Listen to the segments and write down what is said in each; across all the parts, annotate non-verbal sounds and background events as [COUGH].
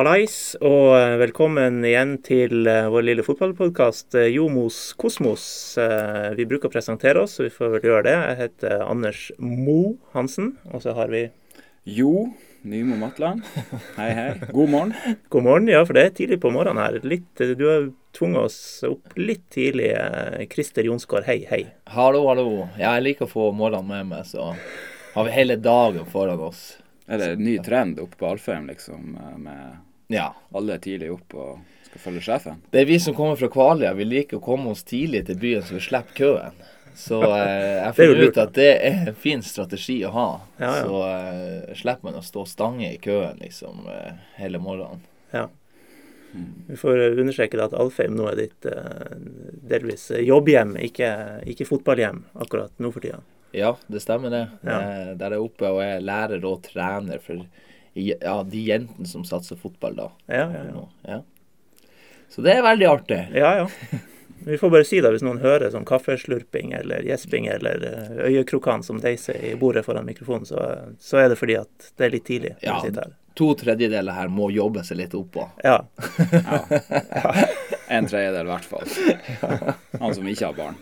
Hallais, og eh, velkommen igjen til eh, vår lille fotballpodkast Jomos kosmos. Eh, Vi bruker å presentere oss, så vi får vel gjøre det. Jeg heter Anders Mo Hansen, og så har vi Jo Nymo Matland. Hei, hei. God morgen. God morgen, ja, for det er tidlig på morgenen her. Litt, du har tvunget oss opp litt tidlig. Krister Christer Jonsgaard, hei, hei. Hallo, hallo. Jeg liker å få morgenen med meg, så har vi hele dagen foran oss. Er det en ny trend oppe på Alfheim, liksom, eh, med Ja. alle er tidlig opp og skal følge sjefen? Det er vi som kommer fra Kvaløya. Vi liker å komme oss tidlig til byen, så vi slipper køen. Så eh, jeg er finner ut at det er en fin strategi å ha. Ja, ja. Så eh, slipper man å stå stange i køen liksom eh, hele morgenen. Ja. Vi får eh, understreke at Alfheim nå er ditt eh, delvis eh, jobbhjem, ikke, ikke fotballhjem akkurat nå for tida. Ja, det stemmer det. Ja. Eh, der er jeg oppe og er lærer og trener for ja, de jentene som satser fotball da. Ja, ja, ja. Ja. Så det er veldig artig. Ja, ja. Vi får bare si det hvis noen hører sånn kaffeslurping eller gjesping eller eh, øyekrokan som deiser i bordet foran mikrofonen, så, så er det fordi at det er litt tidlig. Ja. her. To tredjedeler her må jobbe seg litt oppå. Ja. [LAUGHS] En tredjedel i hvert fall. Han som ikke har barn.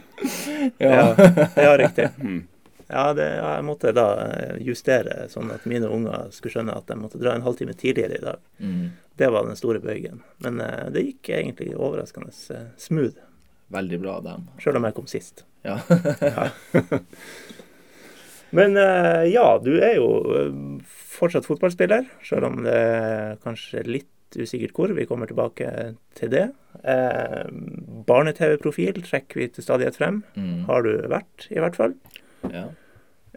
Ja, ja riktig. Mm. Ja, det, ja, jeg måtte da eh, justere sånn at mine unger skulle skjønne at de måtte dra en halvtime tidligere i dag. Mm. Det var den store bøygen. Men uh, det gikk egentlig overraskende eh, smooth, Veldig bra, dem. sjøl om jeg kom sist. Ja. [LAUGHS] Men uh, ja, du er jo fortsatt fotballspiller, sjøl om det er kanskje litt usikkert hvor. Vi kommer tilbake til det. Eh, Barne-TV-profil trekker vi til stadighet frem. Mm. Har du vært, i hvert fall. Ja.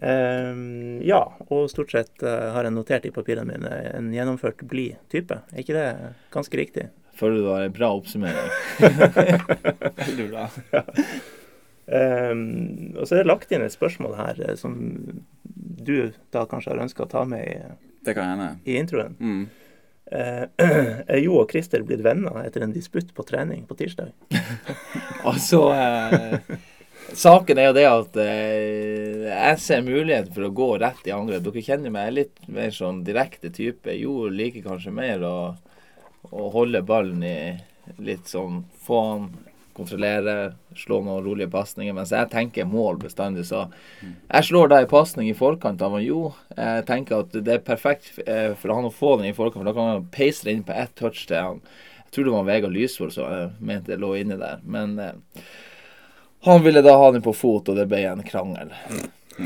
Um, ja, og stort sett eh, har jeg notert i papirene mine en gjennomført blid type. Er ikke det ganske riktig? Føler du det var en bra oppsummering? Veldig bra. Eh, og så er det lagt inn et spørsmål her eh, som du da kanskje har ønska å ta med i, Det kan hende. i introen. Mm. Uh, [CLEARS THROAT] er Jo og Christer blitt venner etter en disputt på trening på tirsdag? [LAUGHS] [LAUGHS] Altså eh, Saken er jo det at eh, jeg ser muligheten for å gå rett i angrep. Dere kjenner meg, litt mer sånn direkte type. Jo liker kanskje mer å, å holde ballen i litt sånn Få han kontrollere, slå noen rolige pasninger. Mens jeg tenker mål bestandig. Så jeg slår da en pasning i forkant av han Jo. Jeg tenker at det er perfekt eh, for han å få den i forkant, for da kan han peise den inn på ett touch til han. Jeg tror det var Vegard Lysvold som jeg mente det lå inni der. Men eh, han ville da ha den på fot, og det ble en krangel.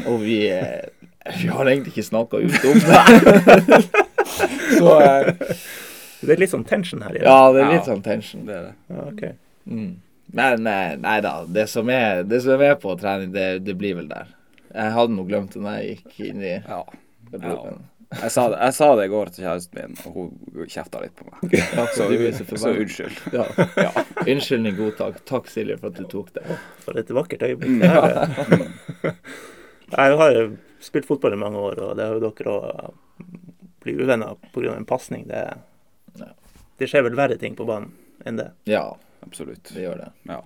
Og vi, eh, vi har egentlig ikke snakka ut om det. [LAUGHS] Så eh, Det er litt sånn tension her. i dag. ja, det er litt Ja. sånn tension. Det er det. Ja, okay. Mm. Men eh, nei da, det som er, det som er på trening, det, det blir vel der. Jeg hadde nå glemt det når jeg gikk inn i Ja. Jeg sa, det, jeg sa det i går til kjæresten min, og hun kjefta litt på meg. [LAUGHS] Ja, Så, så så unnskyld. Ja. Ja. [LAUGHS] Unnskyldning godtak. Takk, Silje, for at du tok det. For et vakkert øyeblikk. Ja. er. Jeg har spilt fotball i mange år, og det har jo dere òg Bli uvenner pga. en pasning. Det, Ja. det skjer vel verre ting på banen enn det. Ja, Absolutt. det gjør det. Ja.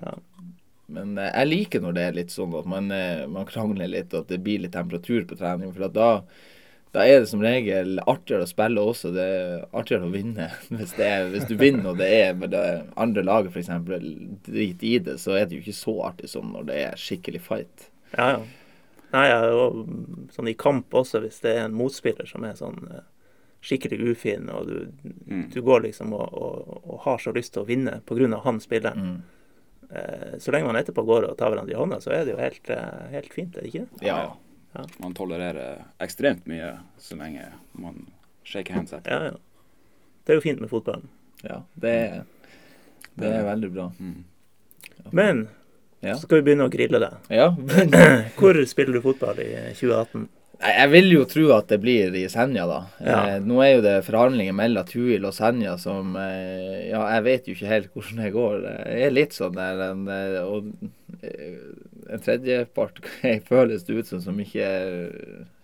Men eh, jeg liker når det er litt sånn at man, eh, man krangler litt, og at det blir litt temperatur på trening. For at da, da er det som regel artigere å spille også. Det er artigere å vinne. [LAUGHS] Hvis, det er, hvis du vinner og det er med det andre laget f.eks. drit i det, så er det jo ikke så artig som når det er skikkelig fight. Ja, ja. Nei, ja, og sånn i kamp også, hvis det er en motspiller som er sånn eh, skikkelig ufin, og du, Mm. du går liksom og, og, og har så lyst til å vinne pga. han spilleren. Mm. Eh, så lenge man etterpå går og tar hverandre i hånda, så er det jo helt, eh, helt fint, er det ikke det? Ja. Man tolererer ekstremt mye så lenge man shaker hands etter. Ja, ja. Det er jo fint med fotballen. ja det, er, det er veldig bra. Mm. Men Ja. så skal vi begynne å grille deg. ja. [CLEARS THROAT] Hvor spiller du fotball i 2018? Jeg vil jo tro at det blir i Senja, da. Ja. Eh, nå er jo det forhandlinger mellom Tuil og Senja som eh, Ja, jeg vet jo ikke helt hvordan det går. Jeg er litt sånn der en, eh, Og eh, en tredjepart [LAUGHS] føles det ut som som ikke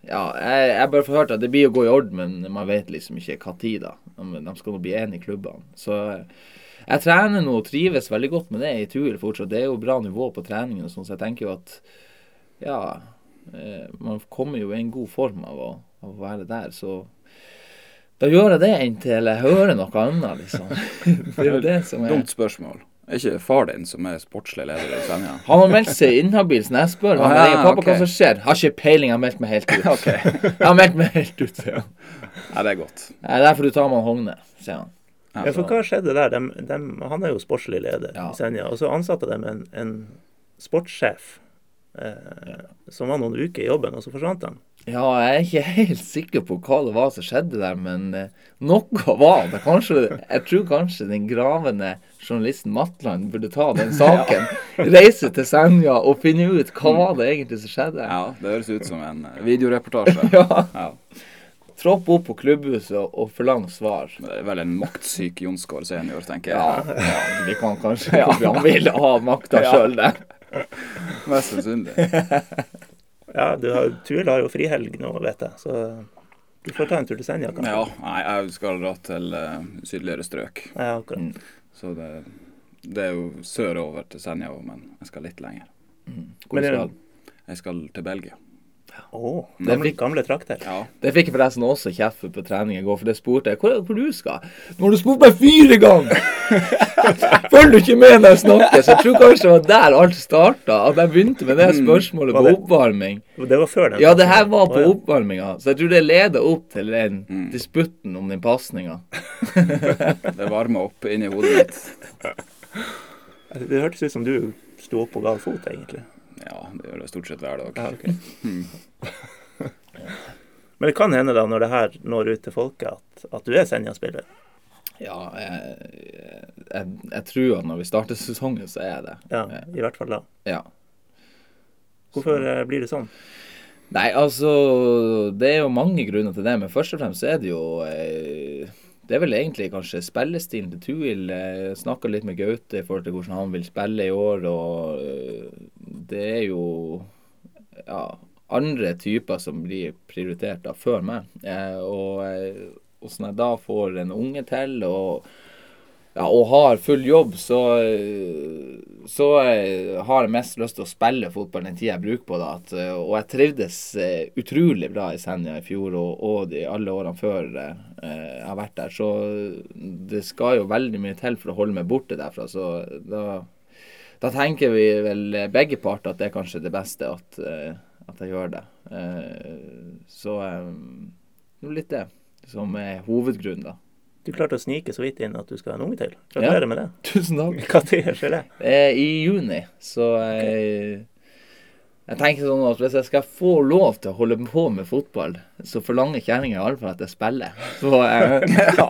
Ja, jeg, jeg bare får hørt at det blir å gå i orden, men man vet liksom ikke hva tid, da. De, skal nå bli enige i klubbene. Så eh, jeg trener nå og trives veldig godt med det i Tuil fortsatt. Det er jo bra nivå på treningen sånn, så jeg tenker jo at ja, man kommer jo i en god form av å, av å være der. Så Da gjør jeg det inntil jeg hører noe annet, liksom. [LAUGHS] Det er jo det som er Dumt spørsmål. Er ikke far din som er sportslig leder i Senja? Han har meldt seg inhabil, så jeg spør han Ah, ja, ringer pappa okay. hva som skjer, har ikke peiling, jeg har meldt meg helt ut. [LAUGHS] okay. Jeg har meldt meg helt ut, sier han. Nei, det er godt. Det er derfor du tar med han Hogne, sier han. Ja, for hva skjedde der? De, de, han er jo sportslig leder Ja. i Senja. Og så ansatte de en, en sportssjef eh, som var noen uker i jobben, og så forsvant han. Ja, jeg er ikke helt sikker på hva det var som skjedde der, men eh, noe var det. Kanskje, jeg tror kanskje den gravende journalisten Matland burde ta den [LAUGHS] saken. Reise til Senja og finne ut hva var det egentlig som skjedde. Ja, det høres ut som en eh, videoreportasje. [LAUGHS] Ja. Ja. Tropp opp på klubbhuset og, forlang svar. Det er vel en maktsyk Jonsgaard senior, tenker jeg. Ja, ja, vi kan kanskje Han vil ha makta [LAUGHS] Ja. sjøl der. [LAUGHS] Mest sannsynlig. [LAUGHS] Ja, du har, Tuel har jo frihelg nå, vet jeg, så du får ta en tur til Senja, kanskje. Ja, nei, jeg skal dra til uh, sydligere strøk. Ja, akkurat. Mm. Så det, det er jo sørover til Senja òg, men jeg skal litt lenger. Hvor Men, skal eh, Jeg skal til Belgia. Det gamle, fikk- gamle trakter. Ja. Det fikk jeg forresten også kjeft for på trening i går, for det spurte jeg hvor, hvor du skal. Nå har du spurt meg fire ganger! [LAUGHS] Følger du ikke med når jeg snakker? Så jeg tror kanskje det var der alt starta. At jeg begynte med det spørsmålet Var på det- oppvarming. Det var før den. Ja, det her var på på ja. oppvarminga, så jeg tror det leder opp til den Mm. disputten om den pasninga. [LAUGHS] Det varmer opp inni hodet mitt. [LAUGHS] Det hørtes ut som du sto opp på gal fot, egentlig. Ja, det gjør det stort sett hver dag. Ja, ok. [LAUGHS] Men det kan hende da, når det her når ut til folket, at, at du er Senja-spiller. Ja, jeg, jeg, jeg tror at når vi starter sesongen, så er jeg det. Ja, I hvert fall da. Ja. Hvorfor så. blir det sånn? Nei, altså Det er jo mange grunner til det, men først og fremst så er det jo eh, Det er vel egentlig kanskje spillestilen til Tuil. Eh, Snakka litt med Gaute i forhold til hvordan han vil spille i år, og eh, det er jo ja, andre typer som blir prioritert da før meg. Eh, og, eh, og jeg da får en unge til og ja, og har full jobb, så, så eh, har jeg mest lyst til å spille fotball den tida jeg bruker på det. At, eh, og jeg trivdes eh, utrolig bra i Senja i fjor og, og de alle årene før jeg har vært der. Så det skal jo veldig mye til for å holde meg borte derfra. Så da, da tenker vi vel begge parter at det er kanskje det beste at, at jeg gjør det. Så det er litt det som er hovedgrunnen, da. Du klarte å snike så vidt inn at du skal ha en unge til. Gratulerer med det. Tusen takk. Når skjer det? Eh, I juni, så eh, Jeg tenker sånn at hvis jeg skal få lov til å holde på med fotball, så forlanger kjerringa iallfall at jeg spiller. Så eh, [LAUGHS] ja.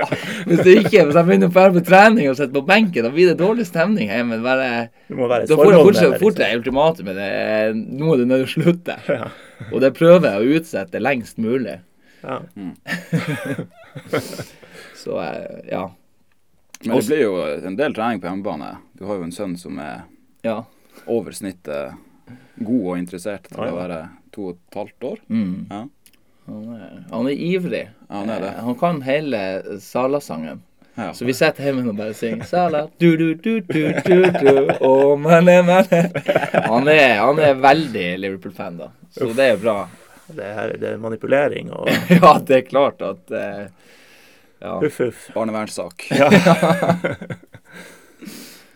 Hvis det ikke, hvis jeg begynner å dra på trening og sitter på benken, da blir det dårlig stemning hjemme. Bare, Det må være da får jeg fort, det, fort liksom. det ultimatumet. Det Nå er du nødt til å slutte. [LAUGHS] Ja. Og det prøver jeg å utsette lengst mulig. Ja. [LAUGHS] Så eh, ja. Men det blir jo en del trening på hjemmebane. Du har jo en sønn som er Ja. over snittet god og interessert til ah, ja. å være to og et halvt år. Mm. Ja. Han, er, han er ivrig. Ja, han er det. Eh, Han kan hele Sala-sangen. Ja. Så vi sitter hjemme og bare synger Sala, du, du, du, du, du, du, Oh, mane, mane. Han er, han er veldig Liverpool-fan, da. Så det er bra. Det, her, det er manipulering og [LAUGHS] Ja, det er klart at eh, Ja. huff, huff. Barnevernssak. [LAUGHS] Ja. [LAUGHS]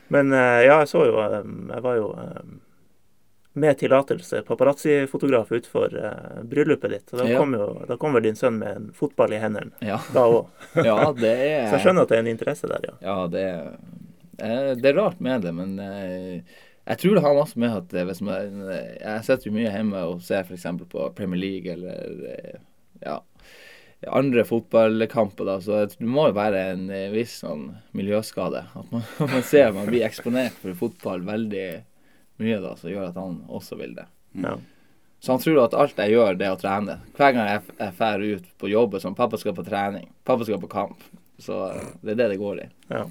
Men eh, ja, jeg så jo eh, Jeg var jo eh, med tillatelse paparazzi-fotograf utenfor uh, bryllupet ditt. Og da Ja. kom jo da kom vel din sønn med en fotball i hendene Ja, da òg. [LAUGHS] ja det er Så jeg skjønner at det er en interesse der, ja. Ja, det er, eh, det er rart med det, men eh, jeg tror det har masse med at hvis man Jeg sitter jo mye hjemme og ser f.eks. på Premier League eller ja, andre fotballkamper, da, så det må jo være en eh, viss sånn miljøskade. At man, [LAUGHS] man ser man blir eksponert for fotball veldig mye, da, som gjør at han også vil det. ja. Så han tror at alt jeg gjør, det er å trene. Hver gang jeg, jeg drar ut på jobb, sånn Pappa skal på trening. Pappa skal på kamp. Så eh, det er det det går i. ja.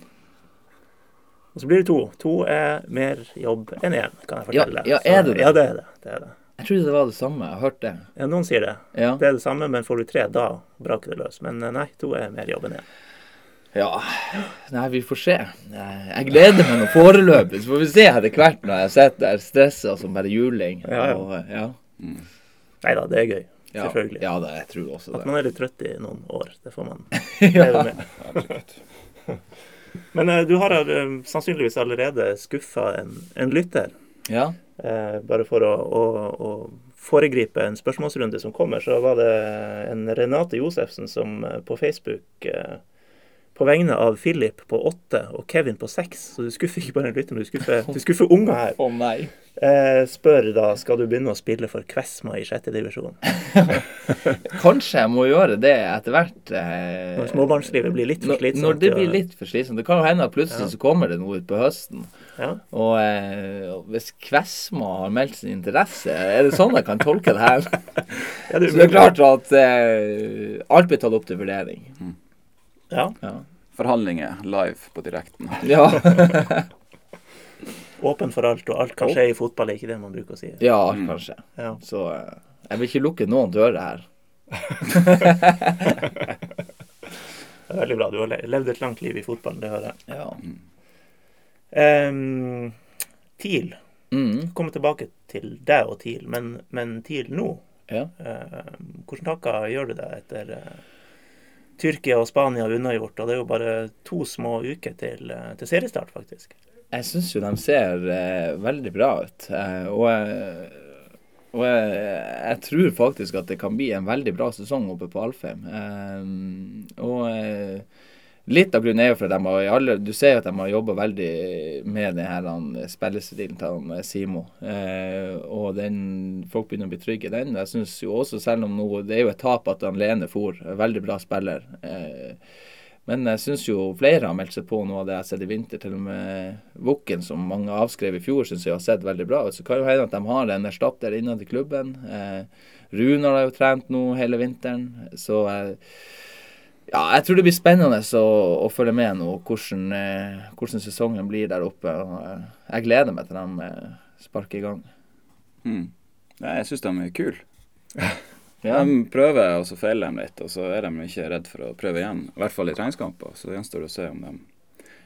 Og så blir det to. To er mer jobb enn én, kan jeg fortelle. ja, ja er det det? Ja, det er det. det, er det. Jeg trodde det var det samme. Jeg har hørt det. Ja, noen sier det. Ja. Det er det samme, men får du tre, da braker det løs. Men eh, nei, to er mer jobb enn én. ja. Nei, vi får se. Jeg gleder meg nå foreløpig. Så får vi se etter hvert når jeg sitter der stressa som bare juling. Ja, ja. ja. Mm. Nei da, det er gøy. Ja, Selvfølgelig. Ja, det, jeg tror også At man er litt trøtt i noen år, det får man [LAUGHS] leve med. [LAUGHS] Men uh, du har uh, sannsynligvis allerede skuffa en, en lytter. Ja. Eh, bare for å, å, å foregripe en spørsmålsrunde som kommer, så var det en Renate Josefsen som eh, på Facebook eh, på vegne av Philip på åtte og Kevin på seks, så du skuffer ikke bare en lytter, men du skuffer, du skuffer [LAUGHS] unger her, Å nei. eh, spør da skal du begynne å spille for Kvesma i sjette divisjon. [LAUGHS] Kanskje jeg må gjøre det etter hvert. eh, Når småbarnslivet blir litt for slitsomt. når det blir litt for slitsomt. Det kan jo hende at plutselig Ja. så kommer det noe utpå høsten. ja. Og eh, hvis Kvesma har meldt sin interesse, er det sånn jeg kan tolke det her? [LAUGHS] Ja, det Så det er klart at eh, alt blir tatt opp til vurdering. Ja. Ja. Forhandlinger live på direkten. [LAUGHS] Ja, [LAUGHS] Åpen for alt, og alt kan skje i fotball, er ikke det man bruker å si. ja kanskje. Ja. Så eh, jeg vil ikke lukke noen dører her. Det [LAUGHS] er veldig bra. Du har levd et langt liv i fotballen, det hører jeg. Ja. Um, TIL. Mm. Kommer tilbake til deg og TIL, men, men TIL nå. ja. Uh, hvordan tanker gjør du deg etter eh, Tyrkia og Spania unnagjort? Og det er jo bare to små uker til, eh, til seriestart, faktisk. Jeg syns jo de ser eh, veldig bra ut. Eh, og og jeg, jeg tror faktisk at det kan bli en veldig bra sesong oppe på Alfheim. Eh, og eh, litt av grunnen er jo for at de har alle Du ser at de har jobba veldig med denne spillestilen til eh, Simo. Eh, og den, folk begynner å bli trygge i den. Jeg synes jo også, selv om noe, Det er jo et tap at han Lene for. Veldig bra spiller. Eh, men jeg syns jo flere har meldt seg på noe av det jeg har sett i vinter. Til og med Vukken, som mange avskrev i fjor, syns jeg har sett veldig bra ut. Så kan jo hende at de har en erstatter innad i klubben. Eh, Runar har jo trent nå hele vinteren. Så eh, ja, jeg tror det blir spennende å, å følge med nå hvordan, eh, hvordan sesongen blir der oppe. Og, eh, jeg gleder meg til de eh, sparker i gang. Mm. Ja, jeg syns de er kule. [LAUGHS] Ja. De prøver, og så feiler de litt, og så er de ikke redd for å prøve igjen. I hvert fall i treningskamper. Så det gjenstår å se om de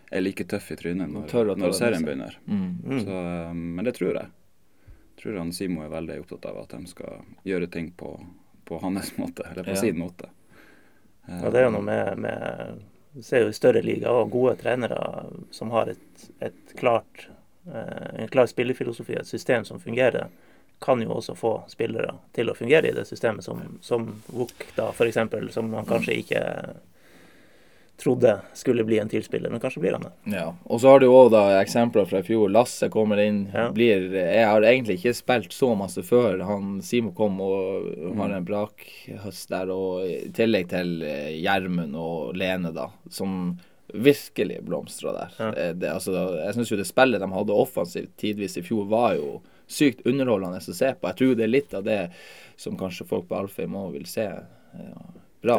er like tøffe i trynet når, Tør når serien begynner. Mm. Mm. Så, men det tror jeg. Jeg tror han Simo er veldig opptatt av at de skal gjøre ting på, på hans [LAUGHS] måte, eller på Ja. sin måte. Ja, det er jo noe med, med Vi ser jo i større liga og gode trenere som har et, et klart, eh, en klar spillefilosofi, et system som fungerer, kan jo også få spillere til å fungere i det systemet, som, som Vuk, da, f.eks., som man kanskje ikke trodde skulle bli en tilspiller, men kanskje blir han det. Ja, og så har du òg eksempler fra i fjor. Lasse kommer inn. Ja. blir Jeg har egentlig ikke spilt så masse før han Simo kom og har en brakhøst der. Og i tillegg til eh, Gjermund og Lene, da, som virkelig blomstra der. Ja. Eh, Det, altså, jeg syns jo det spillet de hadde offensivt tidvis i fjor, var jo sykt underholdende å se på. Jeg tror det er litt av det som kanskje folk på Alfheim òg vil se. Ja, bra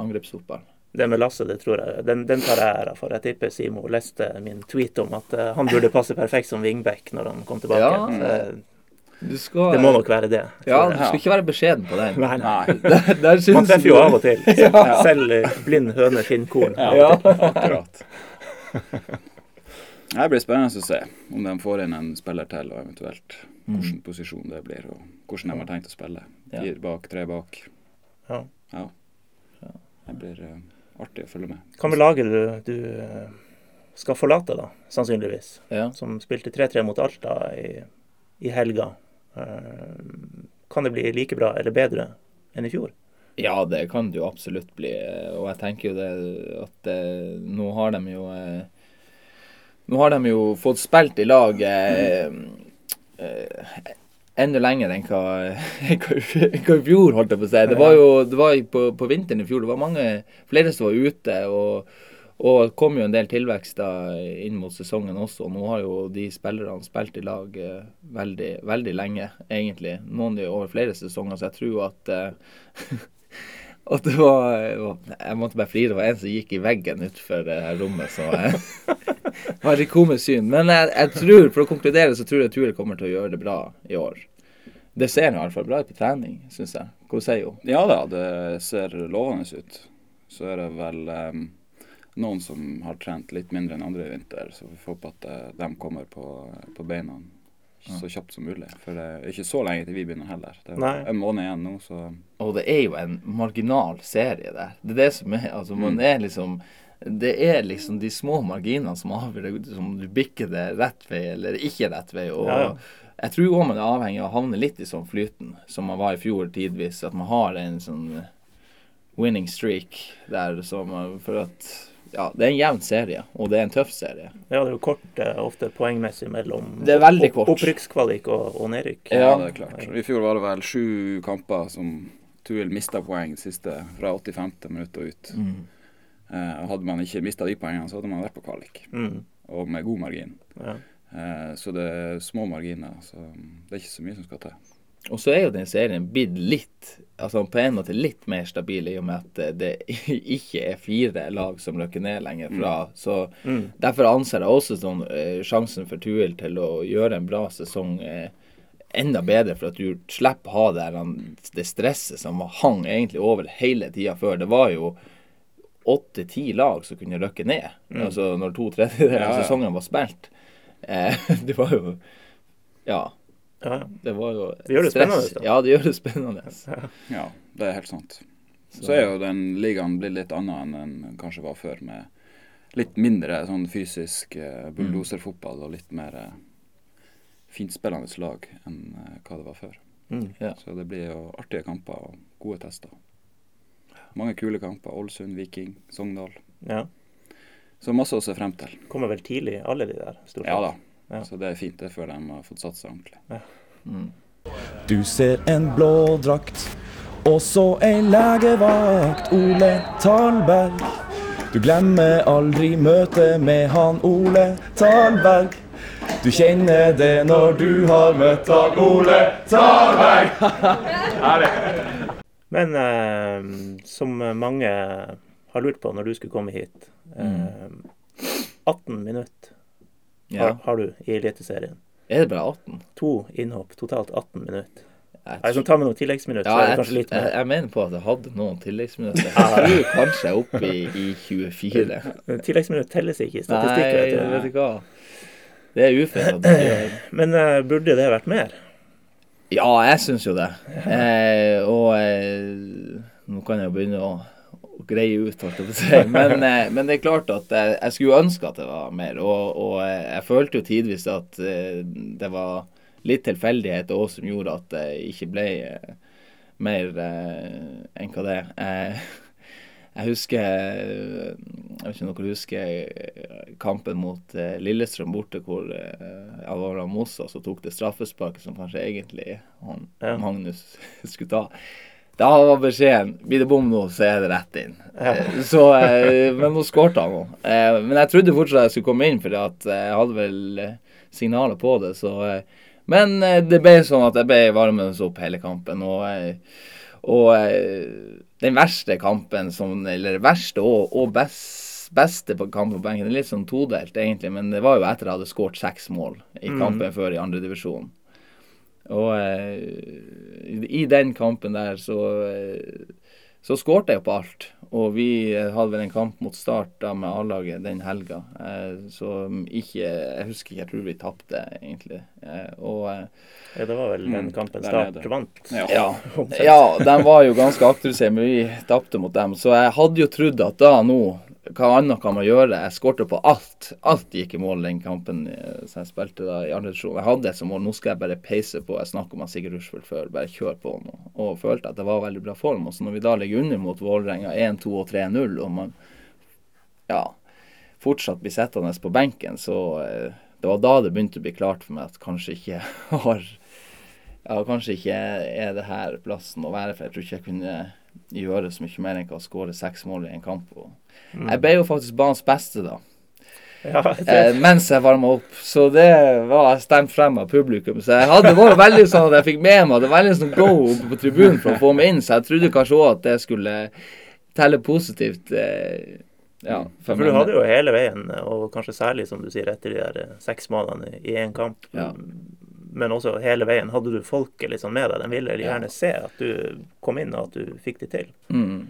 angrepsfotball. Det med Lasse, det tror jeg, den, den tar jeg æra for. Jeg tipper Simo leste min tweet om at eh, han burde passe perfekt som wingback når han kom tilbake. Ja. Så Du skal, det må nok være det. Ja, du skal ikke være beskjeden på den. Nei, nei. Der, der syns Man treffer jo av og til. [LAUGHS] [LAUGHS] Selv eh, blind høne finner korn. Ja. Akkurat. [LAUGHS] Det blir spennende å se om de får inn en spiller til, og eventuelt hvilken posisjon det blir, og hvordan de har tenkt å spille. Ja. Fire bak, tre bak. Ja. Ja. Det blir eh, artig å følge med. Hva med laget du, du eh, skal forlate, da, sannsynligvis? Ja. Som spilte 3-3 mot Alta i, i helga. Eh, Kan det bli like bra eller bedre enn i fjor? ja, det kan det jo absolutt bli. Og jeg tenker jo det at det, nå har de jo eh, Nå har de jo fått spilt i lag eh, eh, enda lenger enn hva, [LAUGHS] hva i fjor, holdt jeg på å si. Det var jo det var på, på vinteren i fjor. Det var mange flere som var ute. og og det kom jo en del tilvekst da inn mot sesongen også. Nå har jo de spillerne spilt i lag eh, veldig, veldig lenge, egentlig. Noen over flere sesonger, så jeg tror at [LAUGHS] eh, at det var, Jeg måtte bare flire. Det var en som gikk i veggen utenfor rommet. Så eh, det var litt komisk syn. Men jeg, jeg tror, for å konkludere, så tror jeg Tuel kommer til å gjøre det bra i år. Det ser i hvert fall bra ut på trening, syns jeg. Hva sier hun? Ja da, det ser lovende ut. Så er det vel um, noen som har trent litt mindre enn andre i vinter, så vi får håpe at uh, de kommer på, på beina så kjapt som mulig. For det er ikke så lenge til vi begynner heller. Det er Nei. en måned igjen nå, så Og det er jo en marginal serie der. Det er det som er Altså, man Mm. er liksom Det er liksom de små marginene som avgjør om du bikker det rett vei eller ikke rett vei. Og Ja, ja. jeg tror òg man er avhengig av å havne litt i sånn flyten, som man var i fjor tidvis. At man har en sånn winning streak der som For at Ja, det er en jevn serie, og det er en tøff serie. Ja, det er jo kort eh, ofte poengmessig mellom Det er veldig kort. opprykkskvalik og, og nedrykk. ja, Ja. det er klart. I fjor var det vel sju kamper som Tuil mista poeng siste fra 85. minutt og ut. Mm. Eh, hadde man ikke mista de poengene, så hadde man vært på kvalik. Mm, Og med god margin. ja. Eh, så det er små marginer. Så det er ikke så mye som skal til. Og så er jo den serien blitt litt altså på en måte litt mer stabil i og med at eh, det [LAUGHS] ikke er fire lag som løkker ned lenger fra. Så Mm. derfor anser jeg også sånn eh, sjansen for Tuil til å gjøre en bra sesong eh, enda bedre, for at du slipper ha det, det stresset som hang egentlig over hele tida før. Det var jo åtte-ti lag som kunne røkke ned, altså når to tredjedeler Ja, av ja. sesongen var spilt. Eh, [LAUGHS] det var jo Ja. Ja. Det var jo Det gjør det stress. spennende, da. Ja, det gjør det spennende. [LAUGHS] Ja, det er helt sant. Så er jo den ligaen blitt litt annet enn den kanskje var før, med litt mindre sånn fysisk eh, bulldoserfotball og litt mer eh, finspillende lag enn eh, hva det var før. Mm. Ja. Så det blir jo artige kamper og gode tester. Mange kule kamper. Ålesund, Viking, Sogndal. ja. Så masse å se frem til. Kommer vel tidlig, alle de der. stort Ja da. Ja. Så det er fint det før de har fått satt seg ordentlig. Mm. Du ser en blå drakt, og så ei legevakt, Ole Talberg. Du glemmer aldri møtet med han Ole Talberg. Du kjenner det når du har møtt han Ole Talberg. [LAUGHS] Men eh, som mange har lurt på når du skulle komme hit eh, 18 minutter Ja. har, har du i Eliteserien. Er det bare 18? To innhopp, totalt 18 minutter. Jeg, Jeg kan ta med noen tilleggsminutter, ja, jeg, jeg, jeg mener på at jeg hadde noen tilleggsminutter. [LAUGHS] Jeg tror kanskje jeg er oppe i, i 24. Tilleggsminutt telles ikke i statistikken. Nei, vet du. hva. Det er jeg gjør. [CLEARS THROAT] Men uh, burde det vært mer? Ja, jeg syns jo det. Eh, og eh, nå kan jeg jo begynne å, å greie ut, holdt jeg på å si. Men, [LAUGHS] eh, men det er klart at jeg, jeg skulle ønske at det var mer. Og, og eh, jeg følte jo tidvis at eh, det var litt tilfeldighet òg som gjorde at det ikke ble mer enn hva det er. [LAUGHS] Jeg husker Jeg vet ikke om dere husker kampen mot Lillestrøm borte, hvor Alvaro Mosa så tok det straffesparket som kanskje egentlig han, Ja. Magnus [LAUGHS] skulle ta. Da var beskjeden blir det bom nå, så er det rett inn. Ja. Så, eh, men nå skårte han nå. Eh, Men jeg trodde fortsatt jeg skulle komme inn, for jeg hadde vel eh, signaler på det. Så, eh, men eh, det ble sånn at jeg ble varmet opp hele kampen. Og, eh, og eh, den verste kampen, som, eller verste og, og best, beste på kampen på benken, litt sånn todelt egentlig, men det var jo etter at jeg hadde skåret seks mål i kampen før i andredivisjon. Og eh, i- den kampen der så eh, så skårte jeg på alt. Og vi hadde vel en kamp mot Start da med A-laget den helga. Eh, så ikke Jeg husker ikke, jeg tror vi tapte, egentlig. Eh, og eh, Ja, det var vel den Mm, kampen Start vant. Ja. [LAUGHS] ja, ja, de var jo ganske aktive, men vi tapte mot dem. Så jeg hadde jo trodd at da nå Hva annet kan man gjøre? Jeg skårte på alt. Alt gikk i mål den kampen eh, som jeg spilte da i andre divisjon. Jeg hadde som mål. Nå skal jeg bare peise på. Jeg snakka med Sigurd Rushfeldt før. Bare kjør på nå. Og følte at det var veldig bra form. Og så når vi da ligger under mot Vålerenga 1-2 og 3-0, og man ja, fortsatt blir sittende på benken, så eh, det var da det begynte å bli klart for meg at kanskje ikke [LAUGHS] har ja, kanskje ikke er det her plassen å være, for jeg tror ikke jeg kunne gjøre så mye mer enn å skåre seks mål i en kamp. Og Jeg ble jo faktisk banens beste da, Ja, eh, mens jeg varma opp. Så det var stemt frem av publikum. Så jeg hadde, vært veldig sånn at jeg fikk med meg Det var veldig sånn go oppe på tribunen for å få meg inn, så jeg trodde kanskje òg at det skulle telle positivt. Eh, ja, for du hadde jo hele veien, og kanskje særlig, som du sier, etter de der seks målene i én kamp. Ja. Men også hele veien hadde du folket sånn med deg. De ville gjerne se at du kom inn, og at du fikk det til. Mm.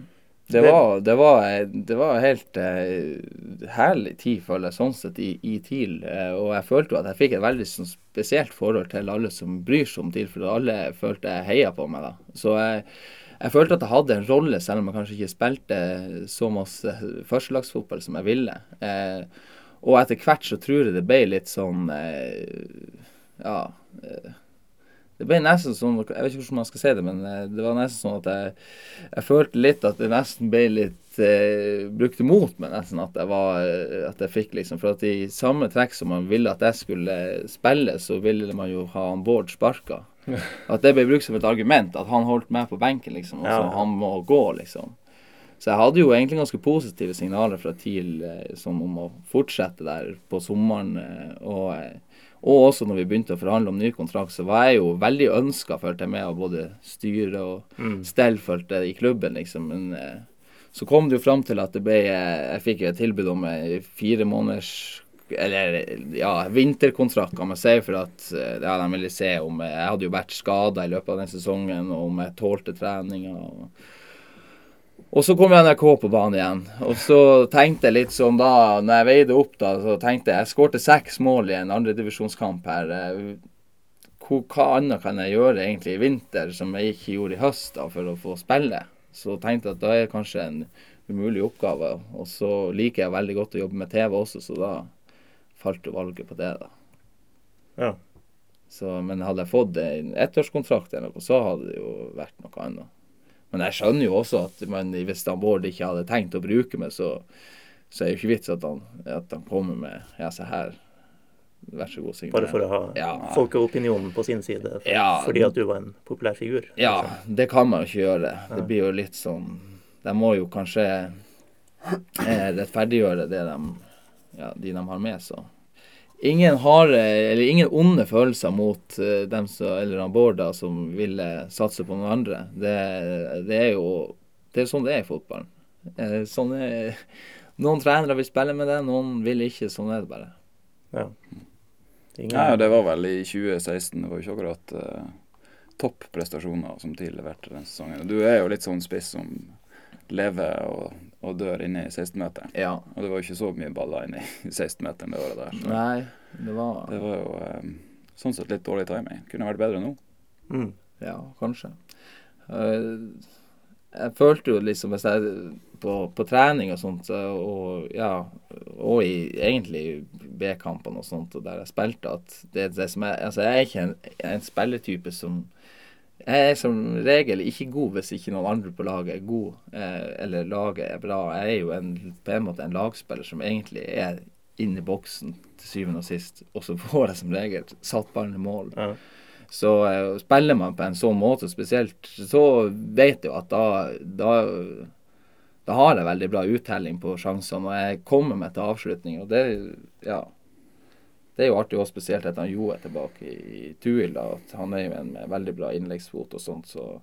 Det var, det var, det var helt uh, herlig tid, føler jeg, sånn sett, i, i TIL. Uh, og jeg følte jo at jeg fikk et veldig sånn, spesielt forhold til alle som bryr seg om TIL, for alle følte jeg heia på meg. da. Så jeg, jeg følte at jeg hadde en rolle, selv om jeg kanskje ikke spilte så masse førstelagsfotball som jeg ville. Eh, og etter hvert så tror jeg det ble litt sånn Ja. Eh, det ble nesten sånn Jeg vet ikke hvordan man skal si det, men eh, det var nesten sånn at jeg, jeg følte litt at det nesten ble litt eh, Brukt imot meg nesten at jeg var eh, At jeg fikk liksom For at i samme trekk som man ville at jeg skulle spille, så ville man jo ha han Bård sparka. [LAUGHS] At det ble brukt som et argument. At han holdt meg på benken, liksom. Og så Ja. han må gå, liksom. Så jeg hadde jo egentlig ganske positive signaler fra TIL eh, som om å fortsette der på sommeren. Og, og også når vi begynte å forhandle om ny kontrakt, så var jeg jo veldig ønska, følte jeg, med av både styre og stell, følte jeg, i klubben, liksom. Men eh, så kom det jo fram til at det ble eh, Jeg fikk et tilbud om en fire måneders eller ja, vinterkontrakt, kan man si. For at eh, ja, de ville se om eh, Jeg hadde jo vært skada i løpet av den sesongen, og om jeg tålte treninga. Og, og så kom NRK på banen igjen. Og så tenkte jeg litt sånn da, når jeg veide opp, da, så tenkte jeg Jeg skårte seks mål i en andredivisjonskamp her. Hva, hva annet kan jeg gjøre egentlig i vinter som jeg ikke gjorde i høst da, for å få spille? Så tenkte jeg at da er det kanskje en umulig oppgave. Og så liker jeg veldig godt å jobbe med TV også, så da falt jo valget på det, da. Ja. Så, men hadde jeg fått en ettårskontrakt eller noe, så hadde det jo vært noe annet. Men jeg skjønner jo også at man, hvis han Bård ikke hadde tenkt å bruke meg, så, så er det jo ikke vits at han, at han kommer med Ja, se her. Vær så god. Bare for å ha Ja. folkeopinionen på sin side, for, Ja. fordi at du var en populær figur. Ja, liksom. det kan man jo ikke gjøre. Det blir jo litt sånn De må jo kanskje eh, rettferdiggjøre det de, ja, de de har med, så Ingen harde, eller ingen onde følelser mot eh, dem som, eller han Bård da, som ville satse på noen andre. Det, det er jo det er sånn det er i fotballen. Eh, sånn er, noen trenere vil spille med det, noen vil ikke. Sånn er det bare. Ja. Det ingen- Nei, det var vel i 2016. Det var jo ikke akkurat uh, topp prestasjoner som TIL leverte den sesongen. Du er jo litt sånn spiss som lever og, og dør inne i 16-meteren. Ja. Og det var jo ikke så mye baller inne i 16-meteren det året der. Så Nei, det var det var jo um, sånn sett litt dårlig timing. Kunne vært bedre nå. Mm. Ja, kanskje. Uh, jeg følte jo liksom hvis jeg på, på trening og sånt, og ja, og i egentlig B-kampene og sånt, og der jeg spilte, at det, det som er Altså, jeg er ikke en, en spilletype som Jeg er som regel ikke god hvis ikke noen andre på laget er god, eh, eller laget er bra. Jeg er jo en, på en måte en lagspiller som egentlig er inne i boksen til syvende og sist, og så får jeg som regel satt ballen i mål. Ja. Så eh, spiller man på en sånn måte spesielt, så vet jeg jo at da, da, da har jeg veldig bra uttelling på sjansene, og jeg kommer meg til avslutning. Og det, ja, det er jo artig også spesielt at han Jo er tilbake i, Tuil. da, at Han er jo en med veldig bra innleggsfot og sånt, så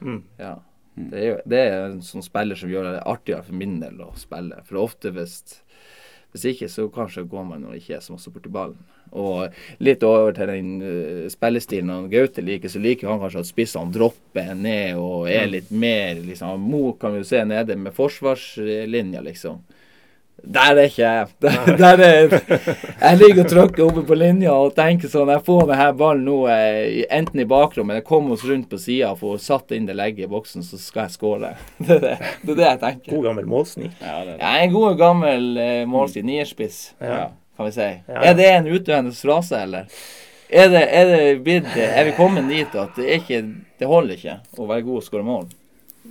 Mm. ja. Det er jo det er en sånn spiller som gjør det artigere for min del å spille. For ofte hvis hvis ikke, så kanskje går man og ikke er så masse borti ballen. Og litt over til den uh, spillestilen han Gaute liker, så liker han kanskje at spissene dropper ned og er litt mer liksom Mo kan vi jo se nede med forsvarslinja, liksom. Der er ikke jeg. [LAUGHS] Der, der er, jeg ligger og tråkker oppe på linja og tenker sånn Jeg får denne ballen nå eh, enten i bakrommet eller kommer oss rundt på sida og får satt inn det legget i boksen, så skal jeg skåre. [LAUGHS] Det det, det, er det jeg tenker. God gammel målsnik. Ja, det, en god gammel eh, målsnik. nierspiss, Ja. kan vi si. Ja. Er det en utdøende frase, eller? Er det, er det blitt Er vi kommet dit at det, ikke, det holder ikke å være god og skåre mål?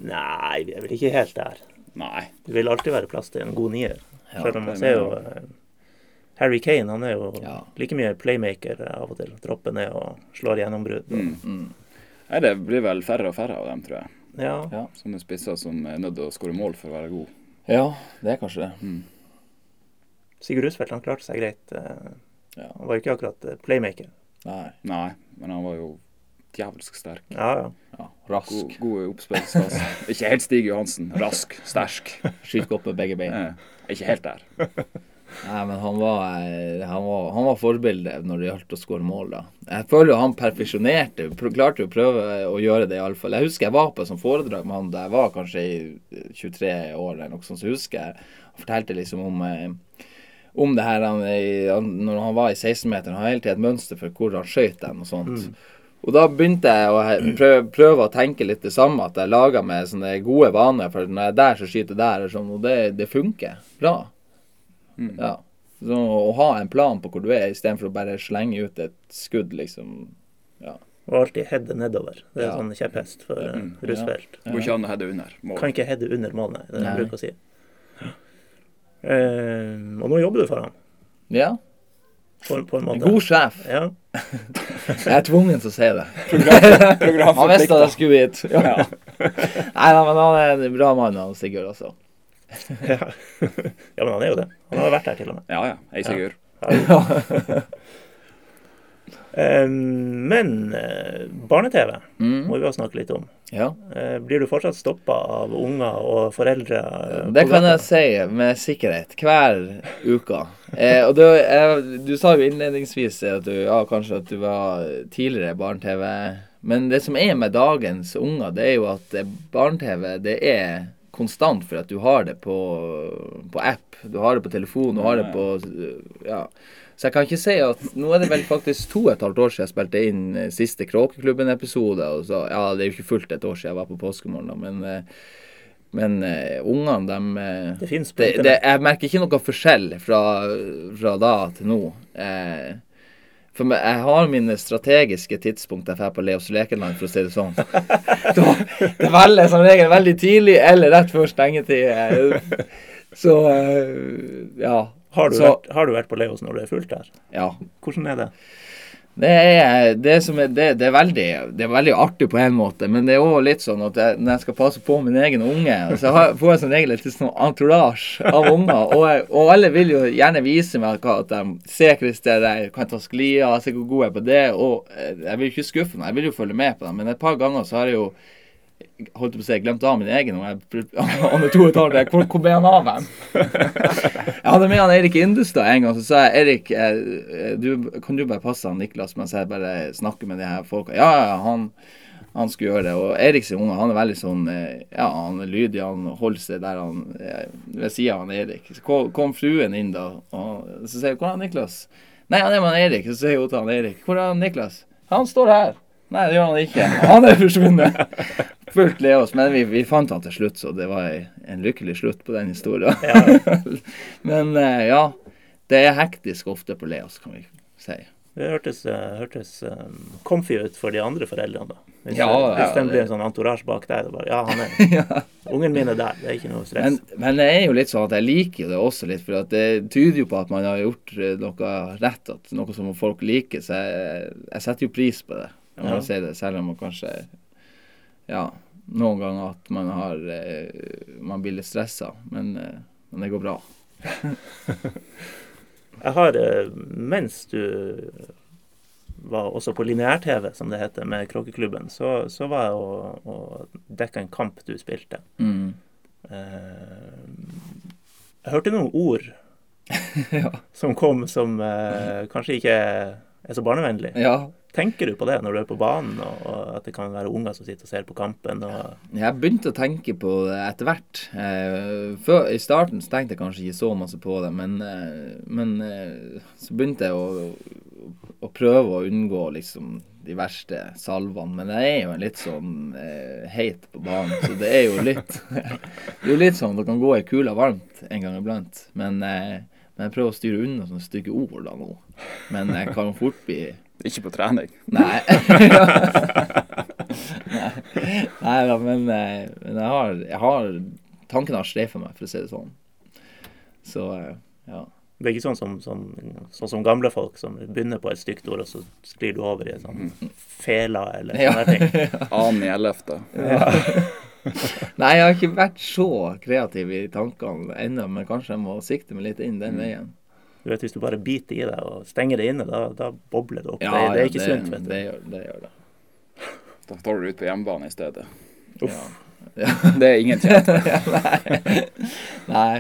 Nei, vi er vel ikke helt der. nei. Det vil alltid være plass til en god nier. Selv om man ser jo Harry Kane han er jo Ja. like mye playmaker av og til. Dropper ned og slår gjennombrudd. Mm. Mm. Nei, det blir vel færre og færre av dem, tror jeg. Ja. Ja. Sånne spisser som er nødt til å skåre mål for å være god. ja, det er kanskje det. Mm. Sigurd Rusfeldt han klarte seg greit. eh, Ja. Han var jo ikke akkurat eh, playmaker. Nei. Nei, men han var jo djevelsk sterk. Ja, ja. Ja, rask. god i oppspillsfase. Ikke helt Stig Johansen. Rask, sterk. Skyter godt med begge bein. Ja. ikke helt der. Nei, men han var, eh, han var, han var forbilde når det gjaldt å skåre mål, da. Jeg føler jo han perfeksjonerte, klarte jo å prøve å gjøre det, iallfall. Jeg husker jeg var på et sånt foredrag med han da jeg var kanskje i 23 år, eller noe sånt, så husker jeg han fortalte liksom om eh, om det her han, han, når han var i 16-meteren. Han har hele tiden et mønster for hvor han skøyt den og sånt. Og da begynte jeg å prøve, prøve å tenke litt det samme, at jeg laga meg sånne gode vaner. For når jeg er der, så skyter jeg der, og sånn, og det, det funker bra. Ja. Så å ha en plan på hvor du er, istedenfor å bare slenge ut et skudd, liksom. Ja. Og alltid heade nedover. Det er Ja. sånn kjepphest for uh, russfelt. Går ikke an å heade under mål. Kan ikke heade under mål, nei. Det er det jeg bruker å si. Uh, og nå jobber du for han, ja. På, på en En måte. god sjef. Ja. [LAUGHS] Jeg er tvungen til å si det. Program [LAUGHS] Han visste at jeg skulle hit. Ja. Nei da, men han er en bra mann, han Sigurd, altså. [LAUGHS] ja. ja, men han er jo det. Han har vært her til og med. Ja ja. Hei, Sigurd. Eh, men eh, barne-TV Mm. må vi også snakke litt om. Ja. Eh, blir du fortsatt stoppa av unger og foreldre? eh, Det kan jeg si med sikkerhet. Hver uke. Eh, og du, jeg, du sa jo innledningsvis at du, ja, kanskje at du var tidligere barne-TV. Men det som er med dagens unger, det er jo at barne-TV det er konstant for at du har det på, på app. Du har det på telefon, du har det på Ja. Så jeg kan ikke si at Nå er det vel faktisk to og et halvt år siden jeg spilte inn eh, siste Kråkeklubben-episode. og så, Ja, det er jo ikke fullt et år siden jeg var på påskemorgen, da, men eh, men uh, ungene, de eh, Det fins på det, det. Jeg merker ikke noe forskjell fra, fra da til nå. Uh, for meg, jeg har mine strategiske tidspunkt jeg drar på Leos lekeland, for å si det sånn. [LAUGHS] Da, det velger som regel veldig tidlig eller rett før stengetid. Så ja. Har du, Så, vært, har du vært på Leos når det er fullt der? ja. Hvordan er det? Det er, det, som er, det, det, er veldig, det er veldig artig på en måte, men det er òg litt sånn at jeg, når jeg skal passe på min egen unge, så har, får jeg som regel et sånn entourage av unger. Og, jeg- og alle vil jo gjerne vise meg at de ser Christer, jeg kan ta sklia, se hvor god jeg er på det. Og eh, jeg vil ikke skuffe dem, jeg vil jo følge med på dem. Men et par ganger så har jeg jo holdt på å si, glemte av min egen. Og jeg, er to [LAUGHS] og et halvt, hvor, hvor ble han av hen? [LAUGHS] Jeg hadde med han Erik Industad en gang, så sa jeg Erik, eh, du, kan du bare passe han Niklas mens jeg bare snakker med de her folka? Ja, ja, han, han skulle gjøre det. Og Eriks unge, han er veldig sånn eh, Ja, han er lydig, han holder seg der han eh, ved sida av han Erik. Så kom, kom fruen inn da, og så sier hun 'Hvor er han Niklas?' Nei, han er med han Erik. Så sier hun til han Erik 'Hvor er han Niklas?' Han står her. Nei, det gjør han ikke. Han er forsvunnet. Fullt Leos. Men vi, vi fant han til slutt, så det var en lykkelig slutt på den historien. [LAUGHS] Men eh, ja, det er hektisk ofte på Leos, kan vi si. Det hørtes, eh, hørtes um, comfy ut for de andre foreldrene, da. Hvis, Ja, ja, hvis det- blir en sånn entourage bak det Bare, ja, han er, [LAUGHS] Ungen min er der. Det er ikke noe stress. Men, men det er jo litt sånn at jeg liker det også litt, for at det tyder jo på at man har gjort noe rett, at noe som folk liker. Så jeg, jeg setter jo pris på det, jeg må Ja. si det, selv om man kanskje Ja, noen ganger at man har eh, Man blir litt stressa, men, eh, men det går bra. [LAUGHS] Jeg har, eh, mens du var også på lineær-TV, som det heter, med Kråkeklubben, så, så var jeg og, og dekka en kamp du spilte. Mm. Eh, jeg hørte noen ord [LAUGHS] ja. som kom som eh, kanskje ikke er, så barnevennlig. ja. Tenker du på det når du er på banen, og, at det kan være unger som sitter og ser på kampen? Jeg begynte å tenke på det etter hvert. Eh, før, I starten så tenkte jeg kanskje ikke så masse på det, men, eh, men eh, så begynte jeg å, å prøve å unngå liksom de verste salvene. Men jeg er jo litt sånn heit på banen, så det er jo litt [LAUGHS] Det er jo litt sånn det kan gå ei kule varmt en gang iblant. Men, eh, men jeg prøver å styre unna sånne stygge ord da nå. Men jeg kan fort bli Ikke på trening. [LAUGHS] Nei. Nei. Da, men, eh, men jeg har, jeg har Tanken har streifa meg, for å si det sånn. Så eh, ja. det er ikke sånn som, som, sånn som gamle folk som begynner på et stygt ord, og så sklir du over i en sånn fela eller Ja. sånne ting. [LAUGHS] Annen i ellevte. [LAUGHS] Nei, jeg har ikke vært så kreativ i tankene ennå, men kanskje jeg må sikte meg litt inn den veien. Du vet, Hvis du bare biter i deg og stenger det inne, da, da bobler det opp. Ja, det, det er ja, ikke sunt. vet du. Det gjør det. Gjør det. [LAUGHS] Da tar du ut på hjemmebane i stedet. Ja. [LAUGHS] Det er ingen tjent med. Nei. Nei.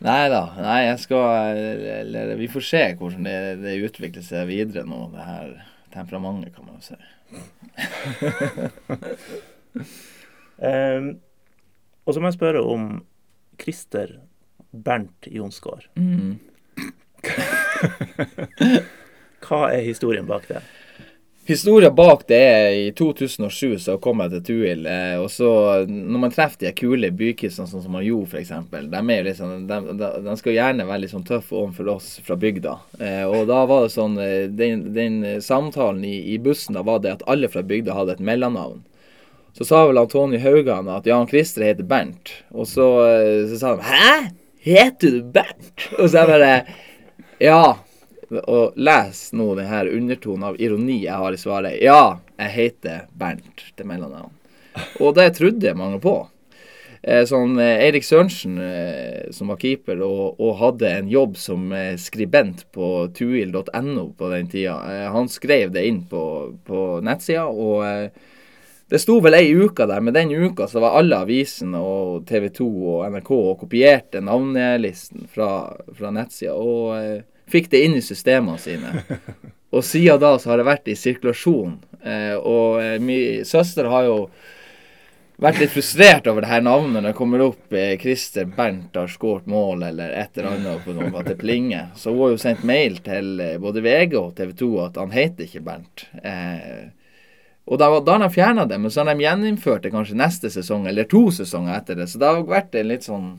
Nei da. Nei, jeg skal Eller vi får se hvordan det, det utvikler seg videre nå, det her temperamentet, kan man jo si. Eh, og så må jeg spørre om Christer Bernt Jonsgaard. Mm. [LAUGHS] Hva er historien bak det? Historia bak det er i 2007 så kom jeg til Tuil. Eh, og så når man treffer de kule bykissene sånn som Jo f.eks., de, er liksom, de, de, de skal gjerne være litt sånn tøffe overfor oss fra bygda. Eh, og da var det sånn eh, Den, den samtalen i, i, bussen da var det at alle fra bygda hadde et mellomnavn. Så sa vel Antonio Haugan at Jan Christer heter Bernt. Og så, eh, så sa han 'Hæ? Heter du Bernt?' Og så jeg bare Ja og les nå den her undertonen av ironi jeg har i svaret. Ja, jeg heter Bernt til mellomnavn. Og det trodde mange på. Eh, sånn eh, Eirik Sørensen, som var keeper og, og, hadde en jobb som skribent på tuil.no på den tida, han skrev det inn på, på nettsida. og det sto vel ei uke der, men den uka så var alle avisene og TV 2 og NRK og kopierte navnelisten fra, fra nettsida. Og fikk det inn i systemene sine. [LAUGHS] Og siden da så har det vært i sirkulasjon. Eh, og eh, min søster har jo vært litt frustrert over det her navnet når det kommer opp eh, Christer Bernt har skåret mål eller et eller annet på noe, at det plinger. Så hun har jo sendt mail til eh, både VG og TV 2 at han heter ikke Bernt. Eh, og da, da har de fjerna det, men så har de gjeninnført det kanskje neste sesong eller to sesonger etter det. Så det har vært en litt sånn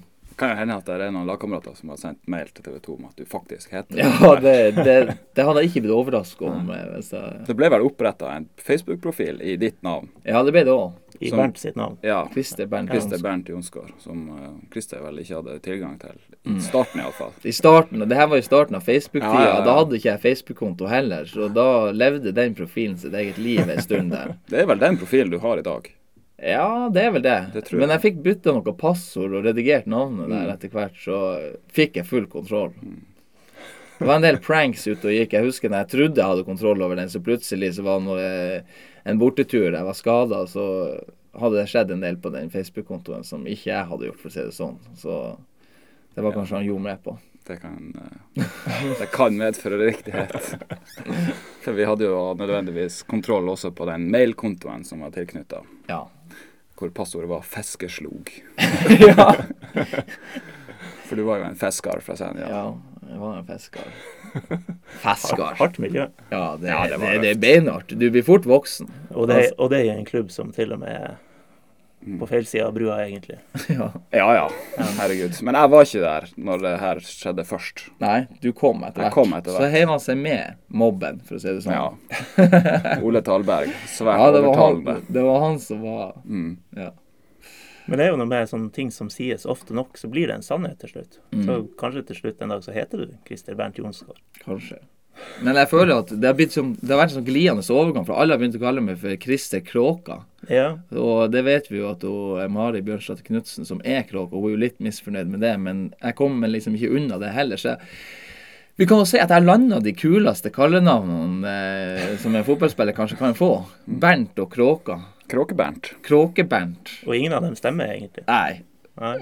kan jo hende at det er noen lagkamerater som har sendt mail til TV 2 om at du faktisk heter det. Ja, det, det, [LAUGHS] det hadde jeg ikke blitt overrasket om. Eh, jeg... Det ble vel oppretta en Facebook-profil i ditt navn? Ja, det ble det òg. I som, Bernt sitt navn? Ja. Christer Bernt, Christer Bernt Jonsgaard. Som uh, Christer vel ikke hadde tilgang til. I mm. starten iallfall. I starten, og det her var i starten av Facebook-tida. Ja, ja, da hadde ikke jeg Facebook-konto heller, så da levde den profilen sitt eget liv en stund der. [LAUGHS] det er vel den profilen du har i dag? Ja, det er vel det. det jeg. Men jeg fikk bytta noe passord og redigert navnet der mm. etter hvert, så fikk jeg full kontroll. Mm. Det var en del pranks ute og gikk. Jeg husker når jeg trodde jeg hadde kontroll over den, så plutselig så var det eh, en bortetur. Jeg var skada, så hadde det skjedd en del på den Facebook-kontoen som ikke jeg hadde gjort, for å si det sånn. Så det var kanskje ja. han gjorde med på. Det kan, eh, det kan medføre riktighet. [LAUGHS] For vi hadde jo nødvendigvis kontroll også på den mailkontoen som var tilknytta. Ja hvor passordet var 'feskeslog'. [LAUGHS] ja. For du var jo en fisker fra Senja. Ja, jeg var en fisker. [LAUGHS] Fisker. Hardt miljø. Ja, det, ja, det, det, det er beinhardt. Du blir fort voksen. Og det, og det er en klubb som til og med er på feil side av brua, egentlig. [LAUGHS] ja. ja. ja, Herregud. Men jeg var ikke der når det her skjedde først. Nei, du kom etter hvert. Kom etter hvert. Så heiv han seg med mobben, for å si det sånn. Ja. Ole Talberg. [LAUGHS] Svært ja, det overtalende. det var han som var mm. Ja. Men det er jo noe med sånne ting som sies ofte nok, så blir det en sannhet til slutt. Mm. Så kanskje til slutt en dag så heter du Christer Bernt Jonsgaard. Kanskje. Men jeg føler at det har, som, det har vært en sånn glidende overgang, for alle har begynt å kalle meg for Christer Kråka. Ja. Og det vet vi jo at hun, Mari Bjørnstad Knutsen, som er kråka, hun er jo litt misfornøyd med det, men jeg kommer liksom ikke unna det heller. så vi kan jo si at jeg landa de kuleste kallenavnene eh, som en fotballspiller kanskje kan få. Bernt og Kråka. Kråke-Bernt. Kråke-Bernt. Og ingen av dem stemmer, egentlig. Nei. Nei.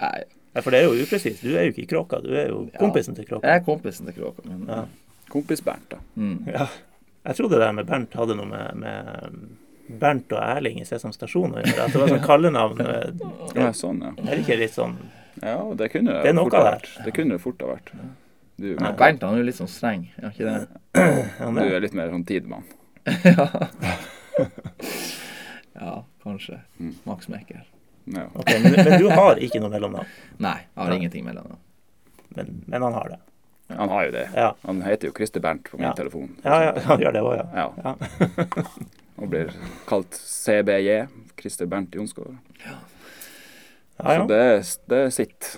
Nei. For det er jo upresist. Du er jo ikke Kråka, du er jo kompisen til Kråka. Jeg er kompisen til Kråka. Men, ja. Kompis-Bernt, da. Mm. Ja. Jeg trodde det med Bernt hadde noe med, med Bernt og Erling i Sesam Stasjon å gjøre. At det var sånn kallenavn. [LAUGHS] Ja, sånn, ja. Er det ikke litt sånn Ja, det kunne det, det fort ha vært. Det kunne det fort ha vært. Du, Nei, Bernt han er jo litt sånn streng, er ikke det? du er litt mer sånn tidmann. [LAUGHS] ja. [LAUGHS] ja, kanskje. Mm. Max Mekker. Ja. Okay, men, men, du har ikke noe mellomnavn? [LAUGHS] Nei, jeg har ingenting mellomnavn. Men, men han har det? Han har jo det. Ja. Han heter jo Christer Bernt på min ja. telefon. Ja, ja, han gjør det òg, ja. ja. og blir kalt CBJ. Christer Bernt Jonsgaard. Ja. Så det, det er sitt.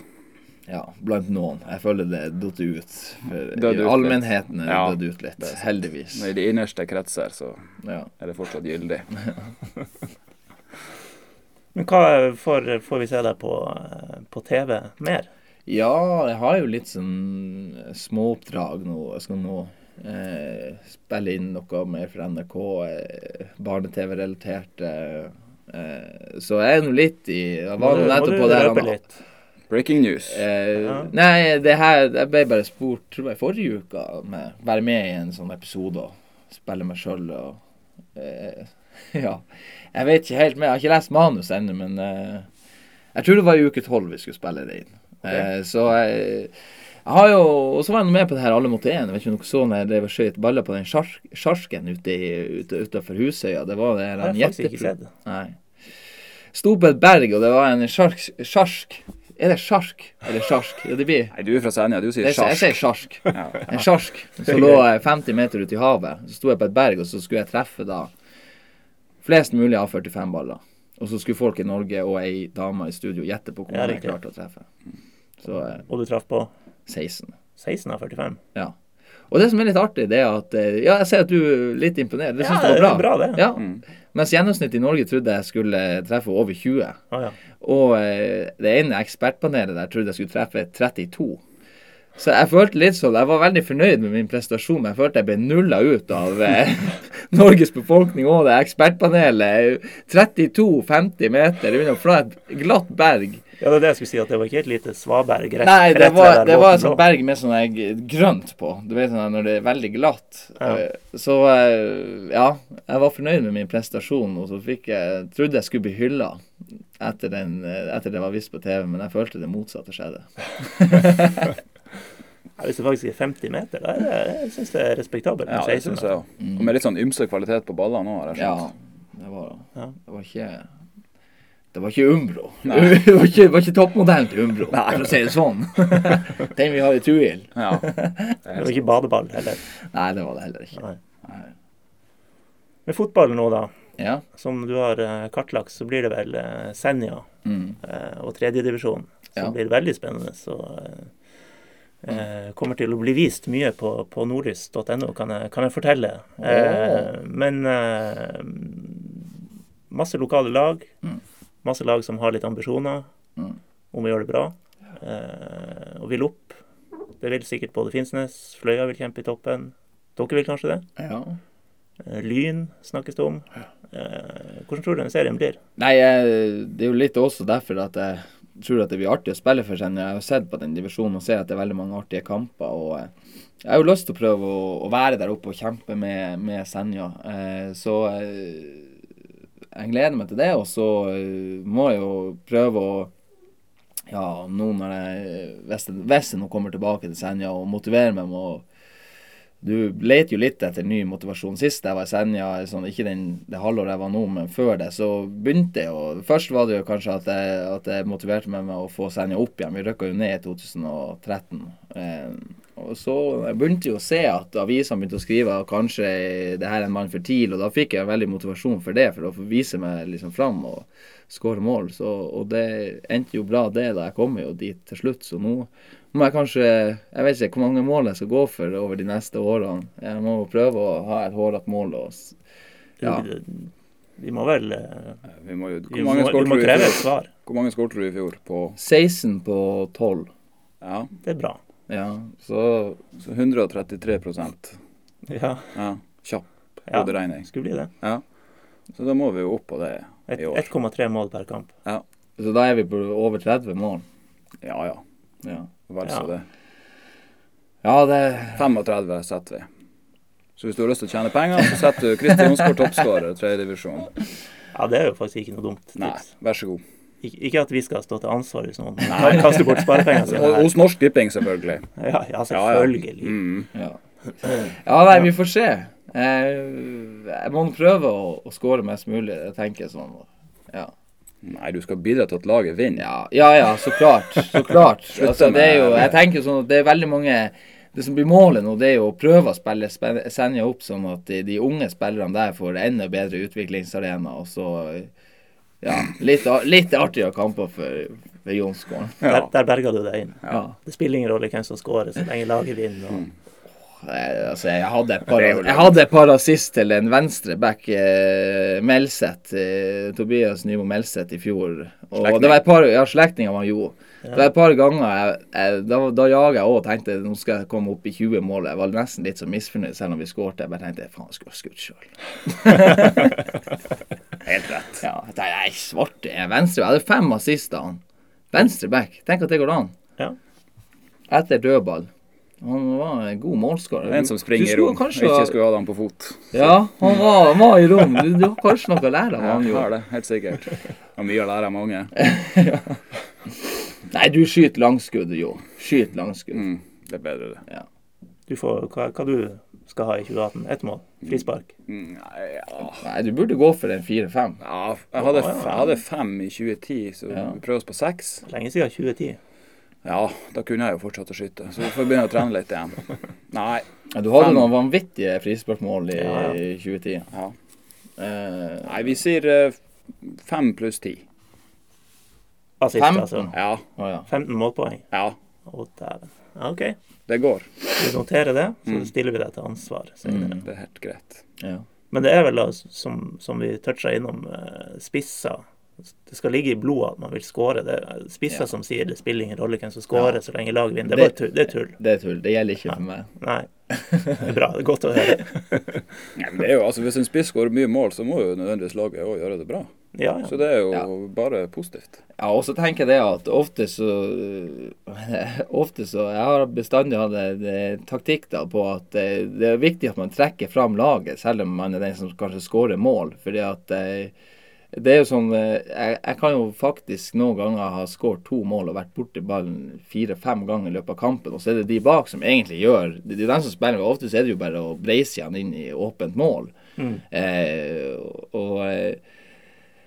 Ja, blant noen. Jeg føler det er datt ut. For allmennheten er ja, dødd ut litt, heldigvis. Men I de innerste kretser så er det fortsatt gyldig. [LAUGHS] Men hva får, får vi se deg på, på TV mer? Ja, jeg har jo litt sånn småoppdrag nå. Jeg skal nå eh, spille inn noe mer for NRK, eh, barne-TV-relatert. Eh, så jeg er nå litt i Jeg var nå nettopp på det her Breaking news. Eh, Ja. Nei, det her Jeg ble bare spurt, tror jeg, forrige uke med være med i en sånn episode og spille meg sjøl og eh, [LAUGHS] Ja. Jeg vet ikke helt mer. Jeg har ikke lest manus ennå, men eh, jeg tror det var i uke tolv vi skulle spille det inn. Eh, så jeg, jeg har jo Og så var jeg med på det her Alle mot én. Jeg vet ikke om dere så når jeg drev og skjøt baller på den sjark, sjarsken ute, ute utenfor Husøya. Det var det en jeg. Nei. Sto på et berg, og det var en sjark Sjarsk. Er det sjark eller sjarsk? Ja, det blir Nei, du er fra Senja, du sier det, Jeg sier sjarsk. sjarsk. Ja. En sjarsk som lå eh, 50 meter ute i havet. Så sto jeg på et berg, og så skulle jeg treffe da flest mulig av 45 baller. Og så skulle folk i Norge og ei dame i studio gjette på hvor Ja, mange jeg klarte å treffe. Så eh, Og du traff på 16. 16 av 45. Ja. Og det som er litt artig, det er at eh, Ja, jeg ser at du er litt imponert. Det syns Ja, du var det er bra, det. Ja. Mm. Mens gjennomsnittet i Norge trodde jeg skulle treffe over 20. Ah, ja. Og eh, det ene ekspertpanelet der trodde jeg skulle treffe 32. Så jeg følte litt sånn, jeg var veldig fornøyd med min prestasjon, men jeg følte jeg ble nulla ut av eh, [LAUGHS] Norges befolkning og det ekspertpanelet. 32-50 meter unna fra et glatt berg. ja, det er det jeg skulle si, at det var ikke et lite svaberg rett, Nei, det rett var, det var et sånt berg med sånn grønt på. Du vet sånn når det er veldig glatt. Ja. Eh, Så eh, ja, jeg var fornøyd med min prestasjon, og så fikk jeg trodde jeg skulle bli hylla etter, den, eh, etter det var vist på TV, men jeg følte det motsatte skjedde. [LAUGHS] [LAUGHS] Ja, hvis det faktisk er 50 meter, da er det, jeg synes det er respektabelt. Ja, det 16, syns jeg òg. Og med litt sånn ymse kvalitet på ballene òg, har jeg Ja, det var, Ja. det var ikke det var ikke Umbro. [LAUGHS] Det, var ikke, det var ikke toppmodellen til Umbro, Nei. for å si det sånn. [LAUGHS] Den vi har i Tuil. Ja. [LAUGHS] Det var ikke badeball heller. Nei, det var det heller ikke. Nei. Nei. Med fotball nå, da, Ja. som du har eh, kartlagt, så blir det vel eh, Senja Mm. eh, og tredjedivisjon som Ja. blir veldig spennende. Så eh, eh, kommer til å bli vist mye på, på nordlys.no, kan, kan jeg fortelle. Eh, men eh, masse lokale lag. Mm. Masse lag som har litt ambisjoner Mm. om å gjøre det bra. Eh, og vil opp. Det vil sikkert både Finnsnes, Fløya vil kjempe i toppen. Dere vil kanskje det? ja. Eh, Lyn snakkes det om. Eh, hvordan tror du den serien blir? Nei, det er jo litt også derfor at jeg tror at det blir artig å spille for Senja. Jeg har sett på den divisjonen og ser at det er veldig mange artige kamper. og eh, Jeg har jo lyst til å prøve å, å være der oppe og kjempe med, med Senja. Eh, så eh, jeg gleder meg til det. Og så eh, må jeg jo prøve å ja, nå når jeg, hvis jeg nå kommer tilbake til Senja og motiverer meg med å du leter jo litt etter ny motivasjon. Sist jeg var i Senja, sånn, ikke den, det halvåret jeg var nå, men før det, så begynte jeg jo Først var det jo kanskje at jeg, at jeg motiverte meg med å få Senja opp igjen. Vi rykka jo ned i 2013. Eh, og så jeg begynte jo å se at avisene begynte å skrive at kanskje det her er en mann for TIL, og da fikk jeg veldig motivasjon for det, for å få vise meg liksom fram og skåre mål. Så, og det endte jo bra, det, da. Jeg kom jo dit til slutt, så nå må jeg kanskje Jeg vet ikke hvor mange mål jeg skal gå for over de neste årene. Jeg må prøve å ha et hårete mål. Og, ja. Vi må vel eh, Vi må jo vi Hvor må, mange vi skåret må du i kreve et fjor? svar. Hvor mange skåret du i fjor på 16 på 12. Ja, Det er bra. Ja, så så 133% Ja, Ja, kjapp ja. hoderegning. skulle bli det. Ja. Så da må vi jo opp på det i år. 1,3 mål per kamp. Så da er vi på over 30 mål. Ja ja, Ja, vel Ja. så det. ja det 35 setter vi. Så hvis du har lyst til å tjene penger, så setter du Kristi Jonsgaard toppskårer, tredjedivisjon. Ja, det er jo faktisk ikke noe dumt Nei, tips. vær så god. Ik ikke at vi skal stå til ansvar hvis noen kaster bort sparepengene sine. Hos Norsk Tipping, selvfølgelig. Ja, ja, selvfølgelig. Mm. Ja. ja, nei, vi får se. Jeg, jeg må prøve å, å skåre mest mulig. Jeg tenker sånn. Ja. Nei, du skal bidra til at laget vinner. Ja, ja, ja, så klart. Så klart. [LAUGHS] Altså, det er jo, jeg tenker sånn at det er veldig mange Det som blir målet nå, det er jo å prøve å spille Senja opp sånn at de, de unge spillerne der får enda bedre utviklingsarena. Og så ja, litt, litt artigere kamper for, for Jonsgården. Der, der berga du deg inn. Ja. Det spiller ingen rolle hvem som skårer, så lenge laget vinner. Og... Jeg, altså, jeg hadde et par, jeg hadde et par assist til en venstreback, eh, Melseth. Eh, Tobias Nymo Melseth i fjor. Og Slektning. det var et par Ja, slektninger var Jo. Det var et par ganger jeg, jeg, Da, da jaga jeg òg og tenkte nå skal jeg komme opp i 20 mål. Jeg var nesten litt så misfornøyd selv om vi skårte. Jeg bare tenkte faen, jeg skulle ha skutt sjøl. [LAUGHS] Helt rett. Ja, jeg tenkte, nei, svarte venstre. Jeg hadde fem assist av han. Venstre back. Tenk at det går an. Ja. Etter dødball. Han var en god målskårer. En som springer i rom. kanskje Ikke skulle ha dem på fot. Ja, han var, han var i rom. Du, du har kanskje noe å lære av Ja, han jeg har gjorde. det, helt sikkert. Har mye å lære av mange. [LAUGHS] Nei, du skyter langskudd, jo. Skyt langskudd. Mm, det er bedre, det. Du får hva, hva du skal ha i 2018? Ett mål? Frispark? Mm, Nei, ja. Nei, du burde gå for en fire-fem. ja jeg, hadde, Ja, ja, ja. jeg hadde fem i 2010, så Ja. vi prøver oss på seks. Lenge siden 2010. Ja, da kunne jeg jo fortsatt å skyte, så vi får begynne å trene litt igjen. Nei. Ja, Du hadde noen vanvittige frisparkmål i Ja, ja. 2010. Ja. Uh, Nei, vi sier uh, fem pluss ti. Assist, 15. altså. Ja. Oh, ja. 15 målpoeng. Ja, Å, dæven. OK. det går. Vi noterer det, så Mm. stiller vi deg til ansvar senere. Mm. Det er helt greit. ja. Men det er vel som, som vi toucha innom, eh, spisser. Det skal ligge i blodet at man vil skåre. Det er spisser Ja. som sier det spiller ingen rolle hvem som skårer, Ja. så lenge laget vinner. Det Det- tull. Det er tull. Det er tull. Det gjelder ikke for meg. Nei. [LAUGHS] Det er bra. Det er godt å høre. [LAUGHS] Nei, men det er jo, altså, hvis en spiss skårer mye mål, så må jo nødvendigvis laget òg gjøre det bra. Ja, ja. Så det er jo Ja. bare positivt. Ja, og så tenker jeg det at ofte så [LAUGHS] Ofte så Jeg har bestandig hatt en eh, taktikk da på at det, det er viktig at man trekker fram laget, selv om man er den som kanskje skårer mål. Fordi at eh, det er jo sånn eh, jeg, jeg kan jo faktisk noen ganger ha skåret to mål og vært borti ballen fire-fem ganger i løpet av kampen, og så er det de bak som egentlig gjør Det er de som spiller. og Ofte så er det jo bare å breise igjen inn i åpent mål. Mm. Eh, og eh,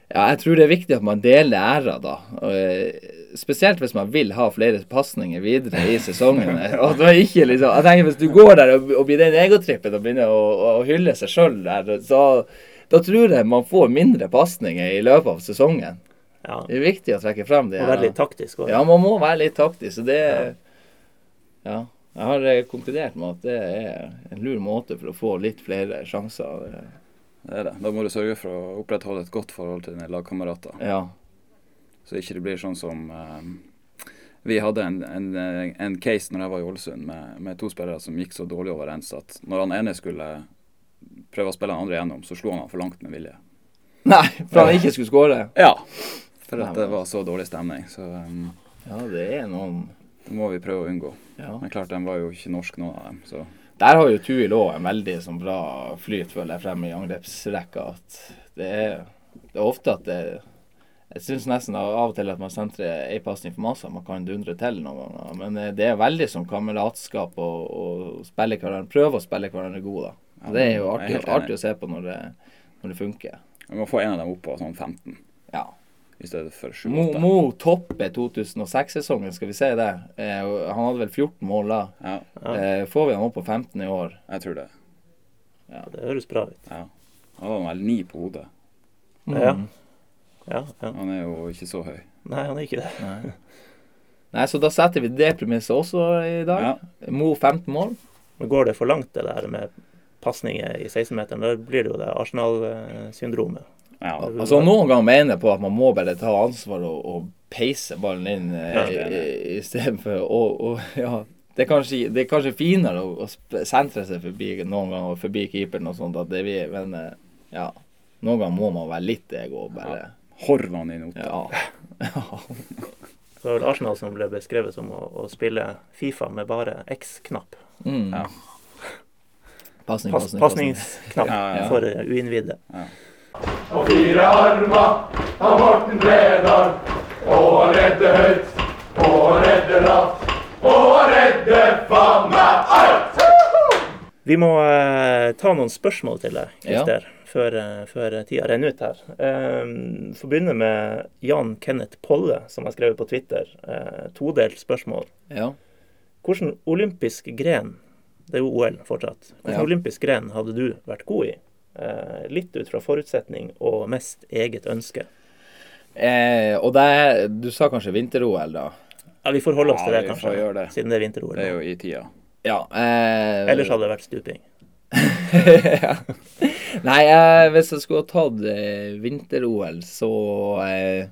ja, jeg tror det er viktig at man deler æra, da. Og, eh, spesielt hvis man vil ha flere pasninger videre i sesongen. [LAUGHS] At man ikke liksom, jeg tenker Hvis du går der og, og blir den egotrippen og begynner å, å hylle seg sjøl der, så da tror jeg man får mindre pasninger i løpet av sesongen. ja. Det er viktig å trekke frem det. Og være litt taktisk òg. Ja, man må være litt taktisk. Og det Ja. Jeg har eh, konkludert med at det er en lur måte for å få litt flere sjanser. Det er det. Da må du sørge for å opprettholde et godt forhold til dine lagkamerater. Ja. Så ikke det blir sånn som eh, Vi hadde en, en, en case når jeg var i Ålesund med, med to spillere som gikk så dårlig overens at når han ene skulle prøve å spille han andre gjennom, så slo han han for langt med vilje. Nei, for han ikke skulle skåre. Ja. For at det var så dårlig stemning. Så um, Ja, det er noen det må vi prøve å unngå. ja. Men klart, den var jo ikke norsk, noen av dem. Så Der har jo Tuil òg en veldig sånn bra flyt, føler jeg, frem i angrepsrekka. At det er, det er ofte at det Jeg syns nesten av og til at man sentrer ei pasning for masse. Man kan dundre til noen ganger. Men eh, det er veldig som kameratskap og, og spille hverandre, prøve å spille hverandre gode. da. Ja, det er jo artig, er artig, å se på når det, når det funker. vi må få en av dem opp på sånn 15 Ja. i stedet for Mo, 7-8. Mo topper 2006-sesongen, skal vi si det. Eh, han hadde vel 14 mål da. Ja, Ja. Eh, får vi han opp på 15 i år? jeg tror det. Ja. Det høres bra ut. Ja. Han hadde vel ni på hodet. Ja. Ja, ja. Han er jo ikke så høy. Nei, han er ikke det. Nei. Nei, så da setter vi det premisset også i dag. Ja. Mo 15 mål. Men går det for langt, det der med pasninger i 16-meteren, da blir det jo det Arsenal-syndromet. Ja, Altså Noen ganger mener jeg på at man må bare ta ansvar og, og peise ballen inn Ja, eh, er istedenfor å og, ja, det, er kanskje, det er kanskje finere å, å sentre seg forbi noen ganger forbi keeperen og sånt, at det vi, men eh, ja, noen ganger må man være litt ego og bare ja. Horvan i nota. ja. ja. Så det var vel Arsenal som ble beskrevet som å, å spille Fifa med bare X-knapp. Mm. Ja. Pasning, Pas, pasning, pasning. pasningsknapp [LAUGHS] Ja, ja. for uinnvidde. uinnvidde. Og fire armer av Morten Bredal. Og han redder høyt, og han redder lavt, og han redder faen meg alt! Vi må eh, ta noen spørsmål til deg, Ja. Christer, før, eh, før tida renner ut her. Eh, begynne med Jan Kenneth Polle, som har skrevet på Twitter. Eh, todelt spørsmål. Ja. Hvilken olympisk gren, det er jo OL fortsatt, hvilken Ja. olympisk gren hadde du vært god i? Eh, litt ut fra forutsetning og mest eget ønske. Eh, og det du sa kanskje vinter-OL, da? Ja, Vi får holde oss Ja, til det, kanskje, det. siden det er vinter-OL. Det er jo i tida. Ja. Eh, Ellers hadde det vært stuping. [LAUGHS] ja. Nei, eh, hvis jeg skulle ha tatt eh, vinter-OL, så eh,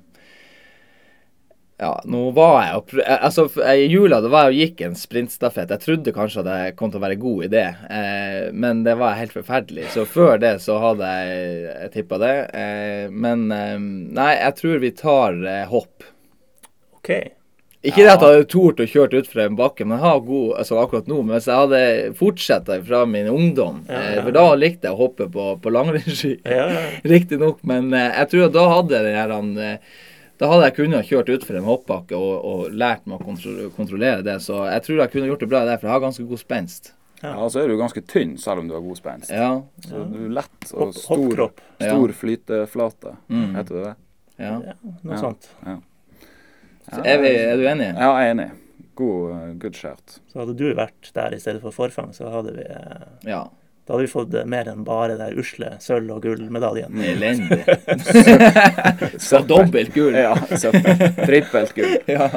Ja, nå var jeg og eh, Altså, eh, i jula da var jeg og gikk en sprintstafett. Jeg trodde kanskje at det kom til å være god idé, eh, men det var helt forferdelig. Så før det så hadde jeg, jeg tippa det. Eh, men eh, nei, jeg tror vi tar eh, hopp. OK, Ikke Ikke det at jeg hadde tort å kjøre utfor en bakke, men jeg har god altså akkurat nå. Men hvis jeg hadde fortsatt fra min ungdom, Ja, ja. for da likte jeg å hoppe på, på langrennsski. Ja, ja. [LAUGHS] Riktignok, men jeg tror at da hadde den her Da hadde jeg kunnet ha kjørt utfor en hoppbakke og, og lært meg å kontro kontrollere det. Så jeg tror jeg kunne gjort det bra der, for jeg har ganske god spenst. Ja, og så er du ganske tynn selv om du har god spenst. Ja. Så du er lett og Hopp- stor. Ja. stor flyteflate. Mm. Heter det det? ja. ja noe Ja. sånt. Er, vi, er du enig? Ja, jeg er enig. God, eh, good shout. Så hadde du vært der i stedet for forfang, så hadde vi eh, Ja. Da hadde vi fått eh, mer enn bare der usle sølv- og gullmedaljen. Elendig. [LAUGHS] Så dobbelt gull. Ja, søppel. Trippelt gull. [LAUGHS] Ja.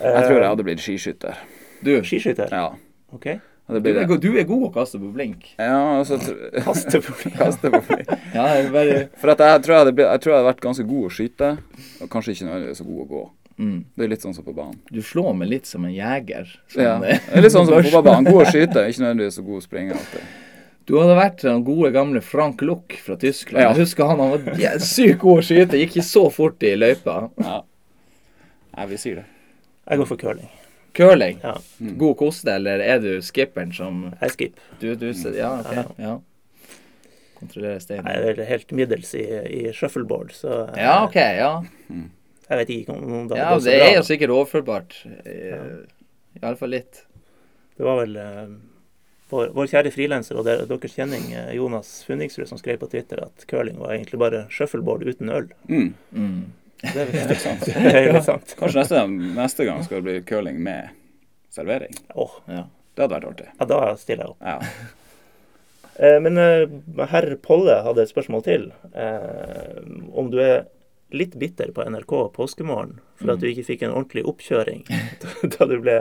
Jeg tror jeg hadde blitt skiskytter. Du, Skiskytter? Ja. OK. Du, er, god- du er god å kaste på blink. Ja, altså [LAUGHS] Kaste på Kaste på blink. Ja, bare For at jeg tror jeg, hadde, jeg tror jeg hadde vært ganske god å skyte, og kanskje ikke nødvendigvis så god å gå. Mm. Det er litt sånn som på banen. Du slår meg litt som en jeger. Sånn, Ja. [LAUGHS] Det er litt sånn som på banen. God å skyte, ikke nødvendigvis så god å springe alltid. Du hadde vært den gode gamle Frank Luck fra Tyskland. Ja. Jeg husker han, han var sykt god å skyte. Gikk ikke så fort i løypa. Ja. Nei, vi sier det. Jeg går for curling. Curling. Ja. God koste, eller er du skipperen som Jeg skip. Du, du Ja, OK. Ja. Kontrollerer Jeg er helt middels i, i shuffleboard, så Ja, OK. Ja. Jeg vet ikke om det ja det er jo sikkert overførbart. Ja. Iallfall litt. Det var vel eh, vår, vår kjære frilanser og der, deres kjenning eh, Jonas Funningsrud som skrev på Twitter at curling var egentlig bare shuffleboard uten øl. Mm. Mm. Det er vel [LAUGHS] sant. Det er jo sant. [LAUGHS] Kanskje neste, neste gang skal det bli curling med servering. Oh. Ja. Det hadde vært artig. ja, da stiller jeg opp. Ja. Eh, men eh, herr Polle hadde et spørsmål til. Eh, om du er litt bitter på NRK påskemorgen for at du ikke fikk en ordentlig oppkjøring [LAUGHS] da du ble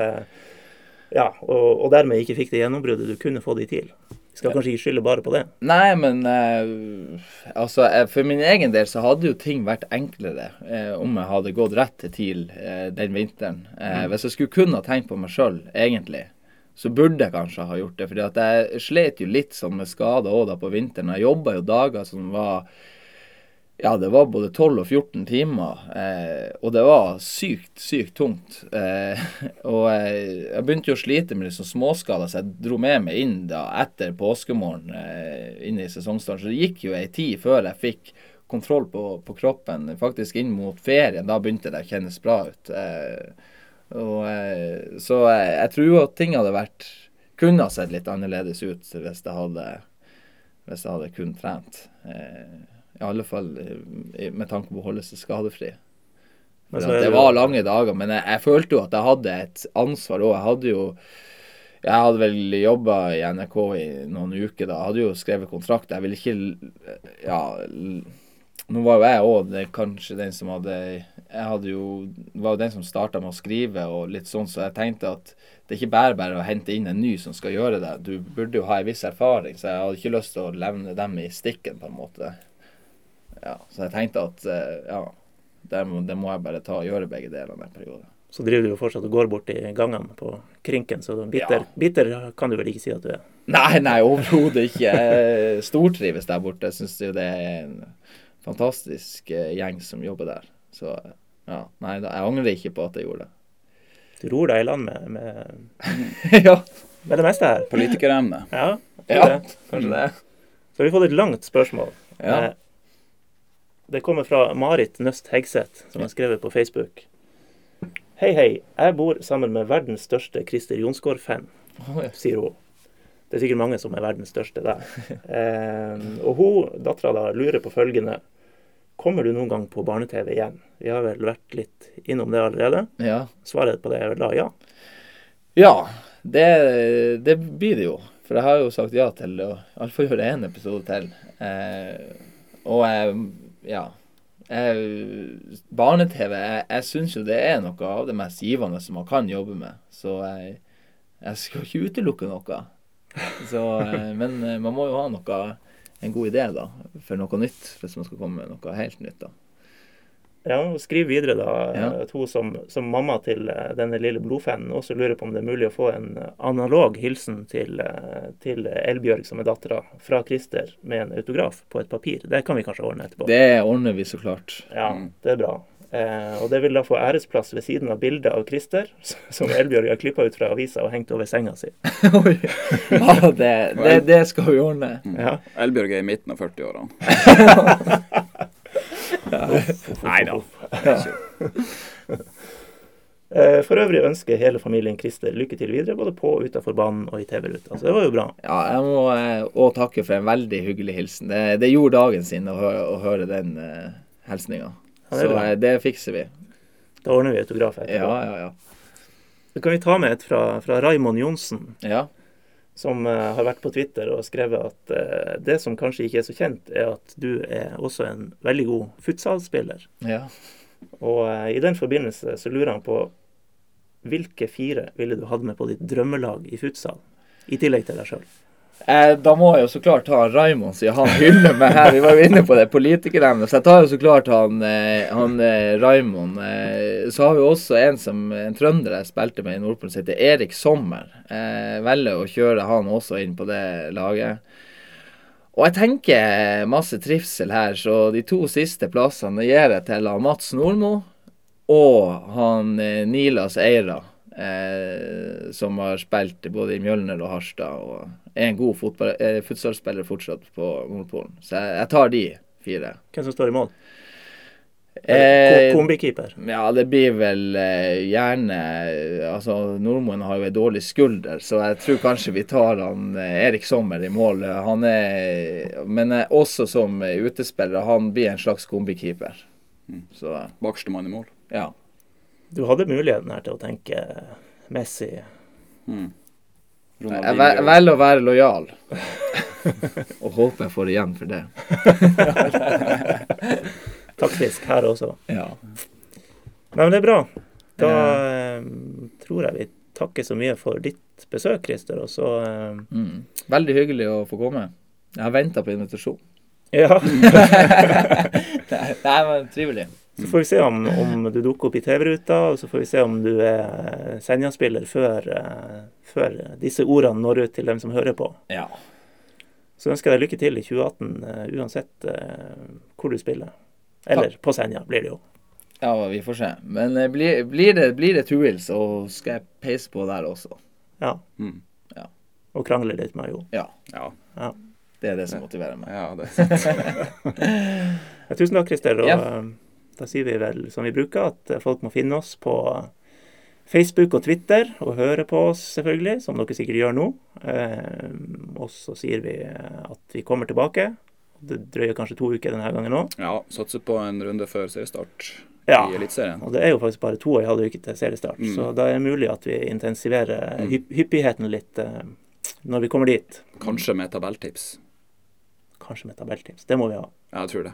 Ja, og, og dermed ikke fikk det gjennombruddet du kunne få det TIL. Skal kanskje ikke skylde bare på det. Nei, men eh, altså, eh, for min egen del så hadde jo ting vært enklere eh, om jeg hadde gått rett til TIL eh, den vinteren. Eh, Hvis jeg skulle kun ha tenkt på meg sjøl, egentlig, så burde jeg kanskje ha gjort det. fordi at jeg slet jo litt sånn med skader òg da på vinteren. Jeg jobba jo dager som var ja, det var både 12 og 14 timer, eh, og det var sykt, sykt tungt. Eh, [LAUGHS] og jeg, jeg begynte jo å slite med liksom småskader, så jeg dro med meg inn da etter påskemorgen eh, inn i sesongstarten. Så det gikk jo ei tid før jeg fikk kontroll på, på kroppen. Faktisk inn mot ferien, da begynte det å kjennes bra ut. Eh, og, eh, så jeg tror jo at ting hadde vært kunne ha sett litt annerledes ut hvis jeg hadde, hvis jeg hadde kun trent. Eh, I alle fall eh, med tanke på å holde seg skadefri. Det det var lange dager, men jeg, jeg følte jo at jeg hadde et ansvar òg. Jeg hadde jo Jeg hadde vel jobba i NRK i noen uker da. Jeg hadde jo skrevet kontrakt. Jeg ville ikke Ja. Nå var jo jeg òg kanskje den som hadde Jeg hadde jo var jo den som starta med å skrive og litt sånn, så jeg tenkte at det er ikke bare bare å hente inn en ny som skal gjøre det. Du burde jo ha en viss erfaring, så jeg hadde ikke lyst til å levne dem i stikken, på en måte. Ja, så jeg tenkte at eh, ja, det må, det må jeg bare ta og gjøre begge delene en periode. Så driver du jo fortsatt og går bort i gangene på krinken, så bitter, Ja. bitter kan du vel ikke si at du er. Nei, nei, overhodet ikke. Jeg stortrives der borte. Jeg syns jo det er en fantastisk eh, gjeng som jobber der. Så ja, nei, jeg angrer ikke på at jeg gjorde det. Du ror deg i land med, med, [LAUGHS] ja, med det meste her. Politikeremne. Ja, ja, det. kanskje det. Så har vi fått et langt spørsmål. Ja. Det kommer fra Marit Nøst Hegseth, som har skrevet på Facebook. Hei, hei. Jeg bor sammen med verdens største Christer Jonsgaard-fan, sier hun. Det er sikkert mange som er verdens største der. Eh, og hun, dattera da, lurer på følgende. Kommer du noen gang på barne-TV igjen? Vi har vel vært litt innom det allerede. ja. Svaret på det er vel da ja. Ja, det, det blir det jo. For jeg har jo sagt ja til å iallfall gjøre én episode til. Eh, og jeg, ja Barne-TV, jeg, jeg syns jo det er noe av det mest givende som man kan jobbe med. Så jeg, jeg skal ikke utelukke noe. Så, eh, men eh, man må jo ha noe, en god idé da, for noe nytt. Hvis man skal komme med noe helt nytt. da. Ja, Skriv videre, da. Ja. At hun som, som mamma til eh, denne lille blodfanen også lurer på om det er mulig å få en eh, analog hilsen til, eh, til Elbjørg, som er dattera, fra Christer med en autograf på et papir. Det kan vi kanskje ordne etterpå. Det ordner vi så klart. Ja, Mm. det er bra. Eh, og det vil da få æresplass ved siden av bildet av Christer, [LAUGHS] som Elbjørg har klippa ut fra avisa og hengt over senga si. [LAUGHS] Oi. Ja, det, det, det skal vi ordne. Ja. Elbjørg er i midten av 40-årene. [LAUGHS] Nei da. Eh, For øvrig ønsker hele familien Christer lykke til videre, både på og utenfor banen og i TV-ruta. Så det var jo bra. Ja, jeg må òg også takke for en veldig hyggelig hilsen. Det, det gjorde dagen sin å, høre, å høre den uh, hilsninga. Ja, Så eh, det fikser vi. Da ordner vi autograf etterpå. Ja, ja, ja. Så kan vi ta med et fra, fra Raymond Johnsen, Ja, som eh, har vært på Twitter og skrevet at eh, det som kanskje ikke er så kjent, er at du er også en veldig god futsalspiller. ja. Og eh, i den forbindelse så lurer han på hvilke fire ville du hatt med på ditt drømmelag i futsal, i tillegg til deg sjøl? Eh, da må jeg jo så klart ta Raymond, siden han hyller meg her. Vi var jo inne på det politikeremnet, så jeg tar jo så klart han, eh, han eh, Raymond. Eh, så har vi også en som en trønder jeg spilte med i Nordpolen, som heter Erik Sommer. Eh, velger å kjøre han også inn på det laget. Og jeg tenker masse trivsel her, så de to siste plassene gir jeg til Mats Nordmo og han Nilas Eira, eh, som har spilt både i Mjølner og Harstad, og er en god fotball, eh, futsalspiller fortsatt på Nordpolen. Så jeg, jeg tar de fire. Hvem som står i mål? Eh, Kombikeeper. ja, det blir vel eh, gjerne Altså, Nordmoen har jo ei dårlig skulder, så jeg tror kanskje vi tar han eh, Erik Sommer i mål. Han er Men eh, også som eh, utespiller, han blir en slags kombikeeper. Så Bakstemann i mål. ja. Du hadde muligheten her til å tenke Messi. Mm. Jeg velger å være lojal. [LAUGHS] Og håper jeg får igjen for det. [LAUGHS] Taktisk her også. Ja. Nei, men det er bra. Da eh, tror jeg vi takker så mye for ditt besøk, Christer. Og så eh, Mm. Veldig hyggelig å få komme. Jeg har venta på invitasjon. Ja, [LAUGHS] Det nei, men trivelig. Så får vi se om, om du dukker opp i TV-ruta, og så får vi se om du er Senja-spiller før, eh, før disse ordene når ut til dem som hører på. Ja. Så ønsker jeg deg lykke til i 2018, eh, uansett eh, hvor du spiller. Eller på Senja, blir det jo. ja, vi får se. Men blir, blir, det, blir det wheels, så skal jeg peise på der også. Ja. Mm. Og krangle litt med jo. Ja. Ja. Ja. Det er det som motiverer meg. ja, det er [LAUGHS] sant. Ja, tusen takk, Christer. Og Ja. Eh, da sier vi vel som vi bruker, at eh, folk må finne oss på Facebook og Twitter, og høre på oss selvfølgelig, som dere sikkert gjør nå. Eh, og så sier vi eh, at vi kommer tilbake. Det drøyer kanskje to uker denne gangen òg. Ja, satser på en runde før seriestart Ja. i Eliteserien. Og det er jo faktisk bare to og en halv uke til seriestart, Mm. så da er det mulig at vi intensiverer Mm. hypp hyppigheten litt eh, når vi kommer dit. Kanskje med tabelltips. Kanskje med tabelltips. Det må vi ha. Ja, jeg tror det.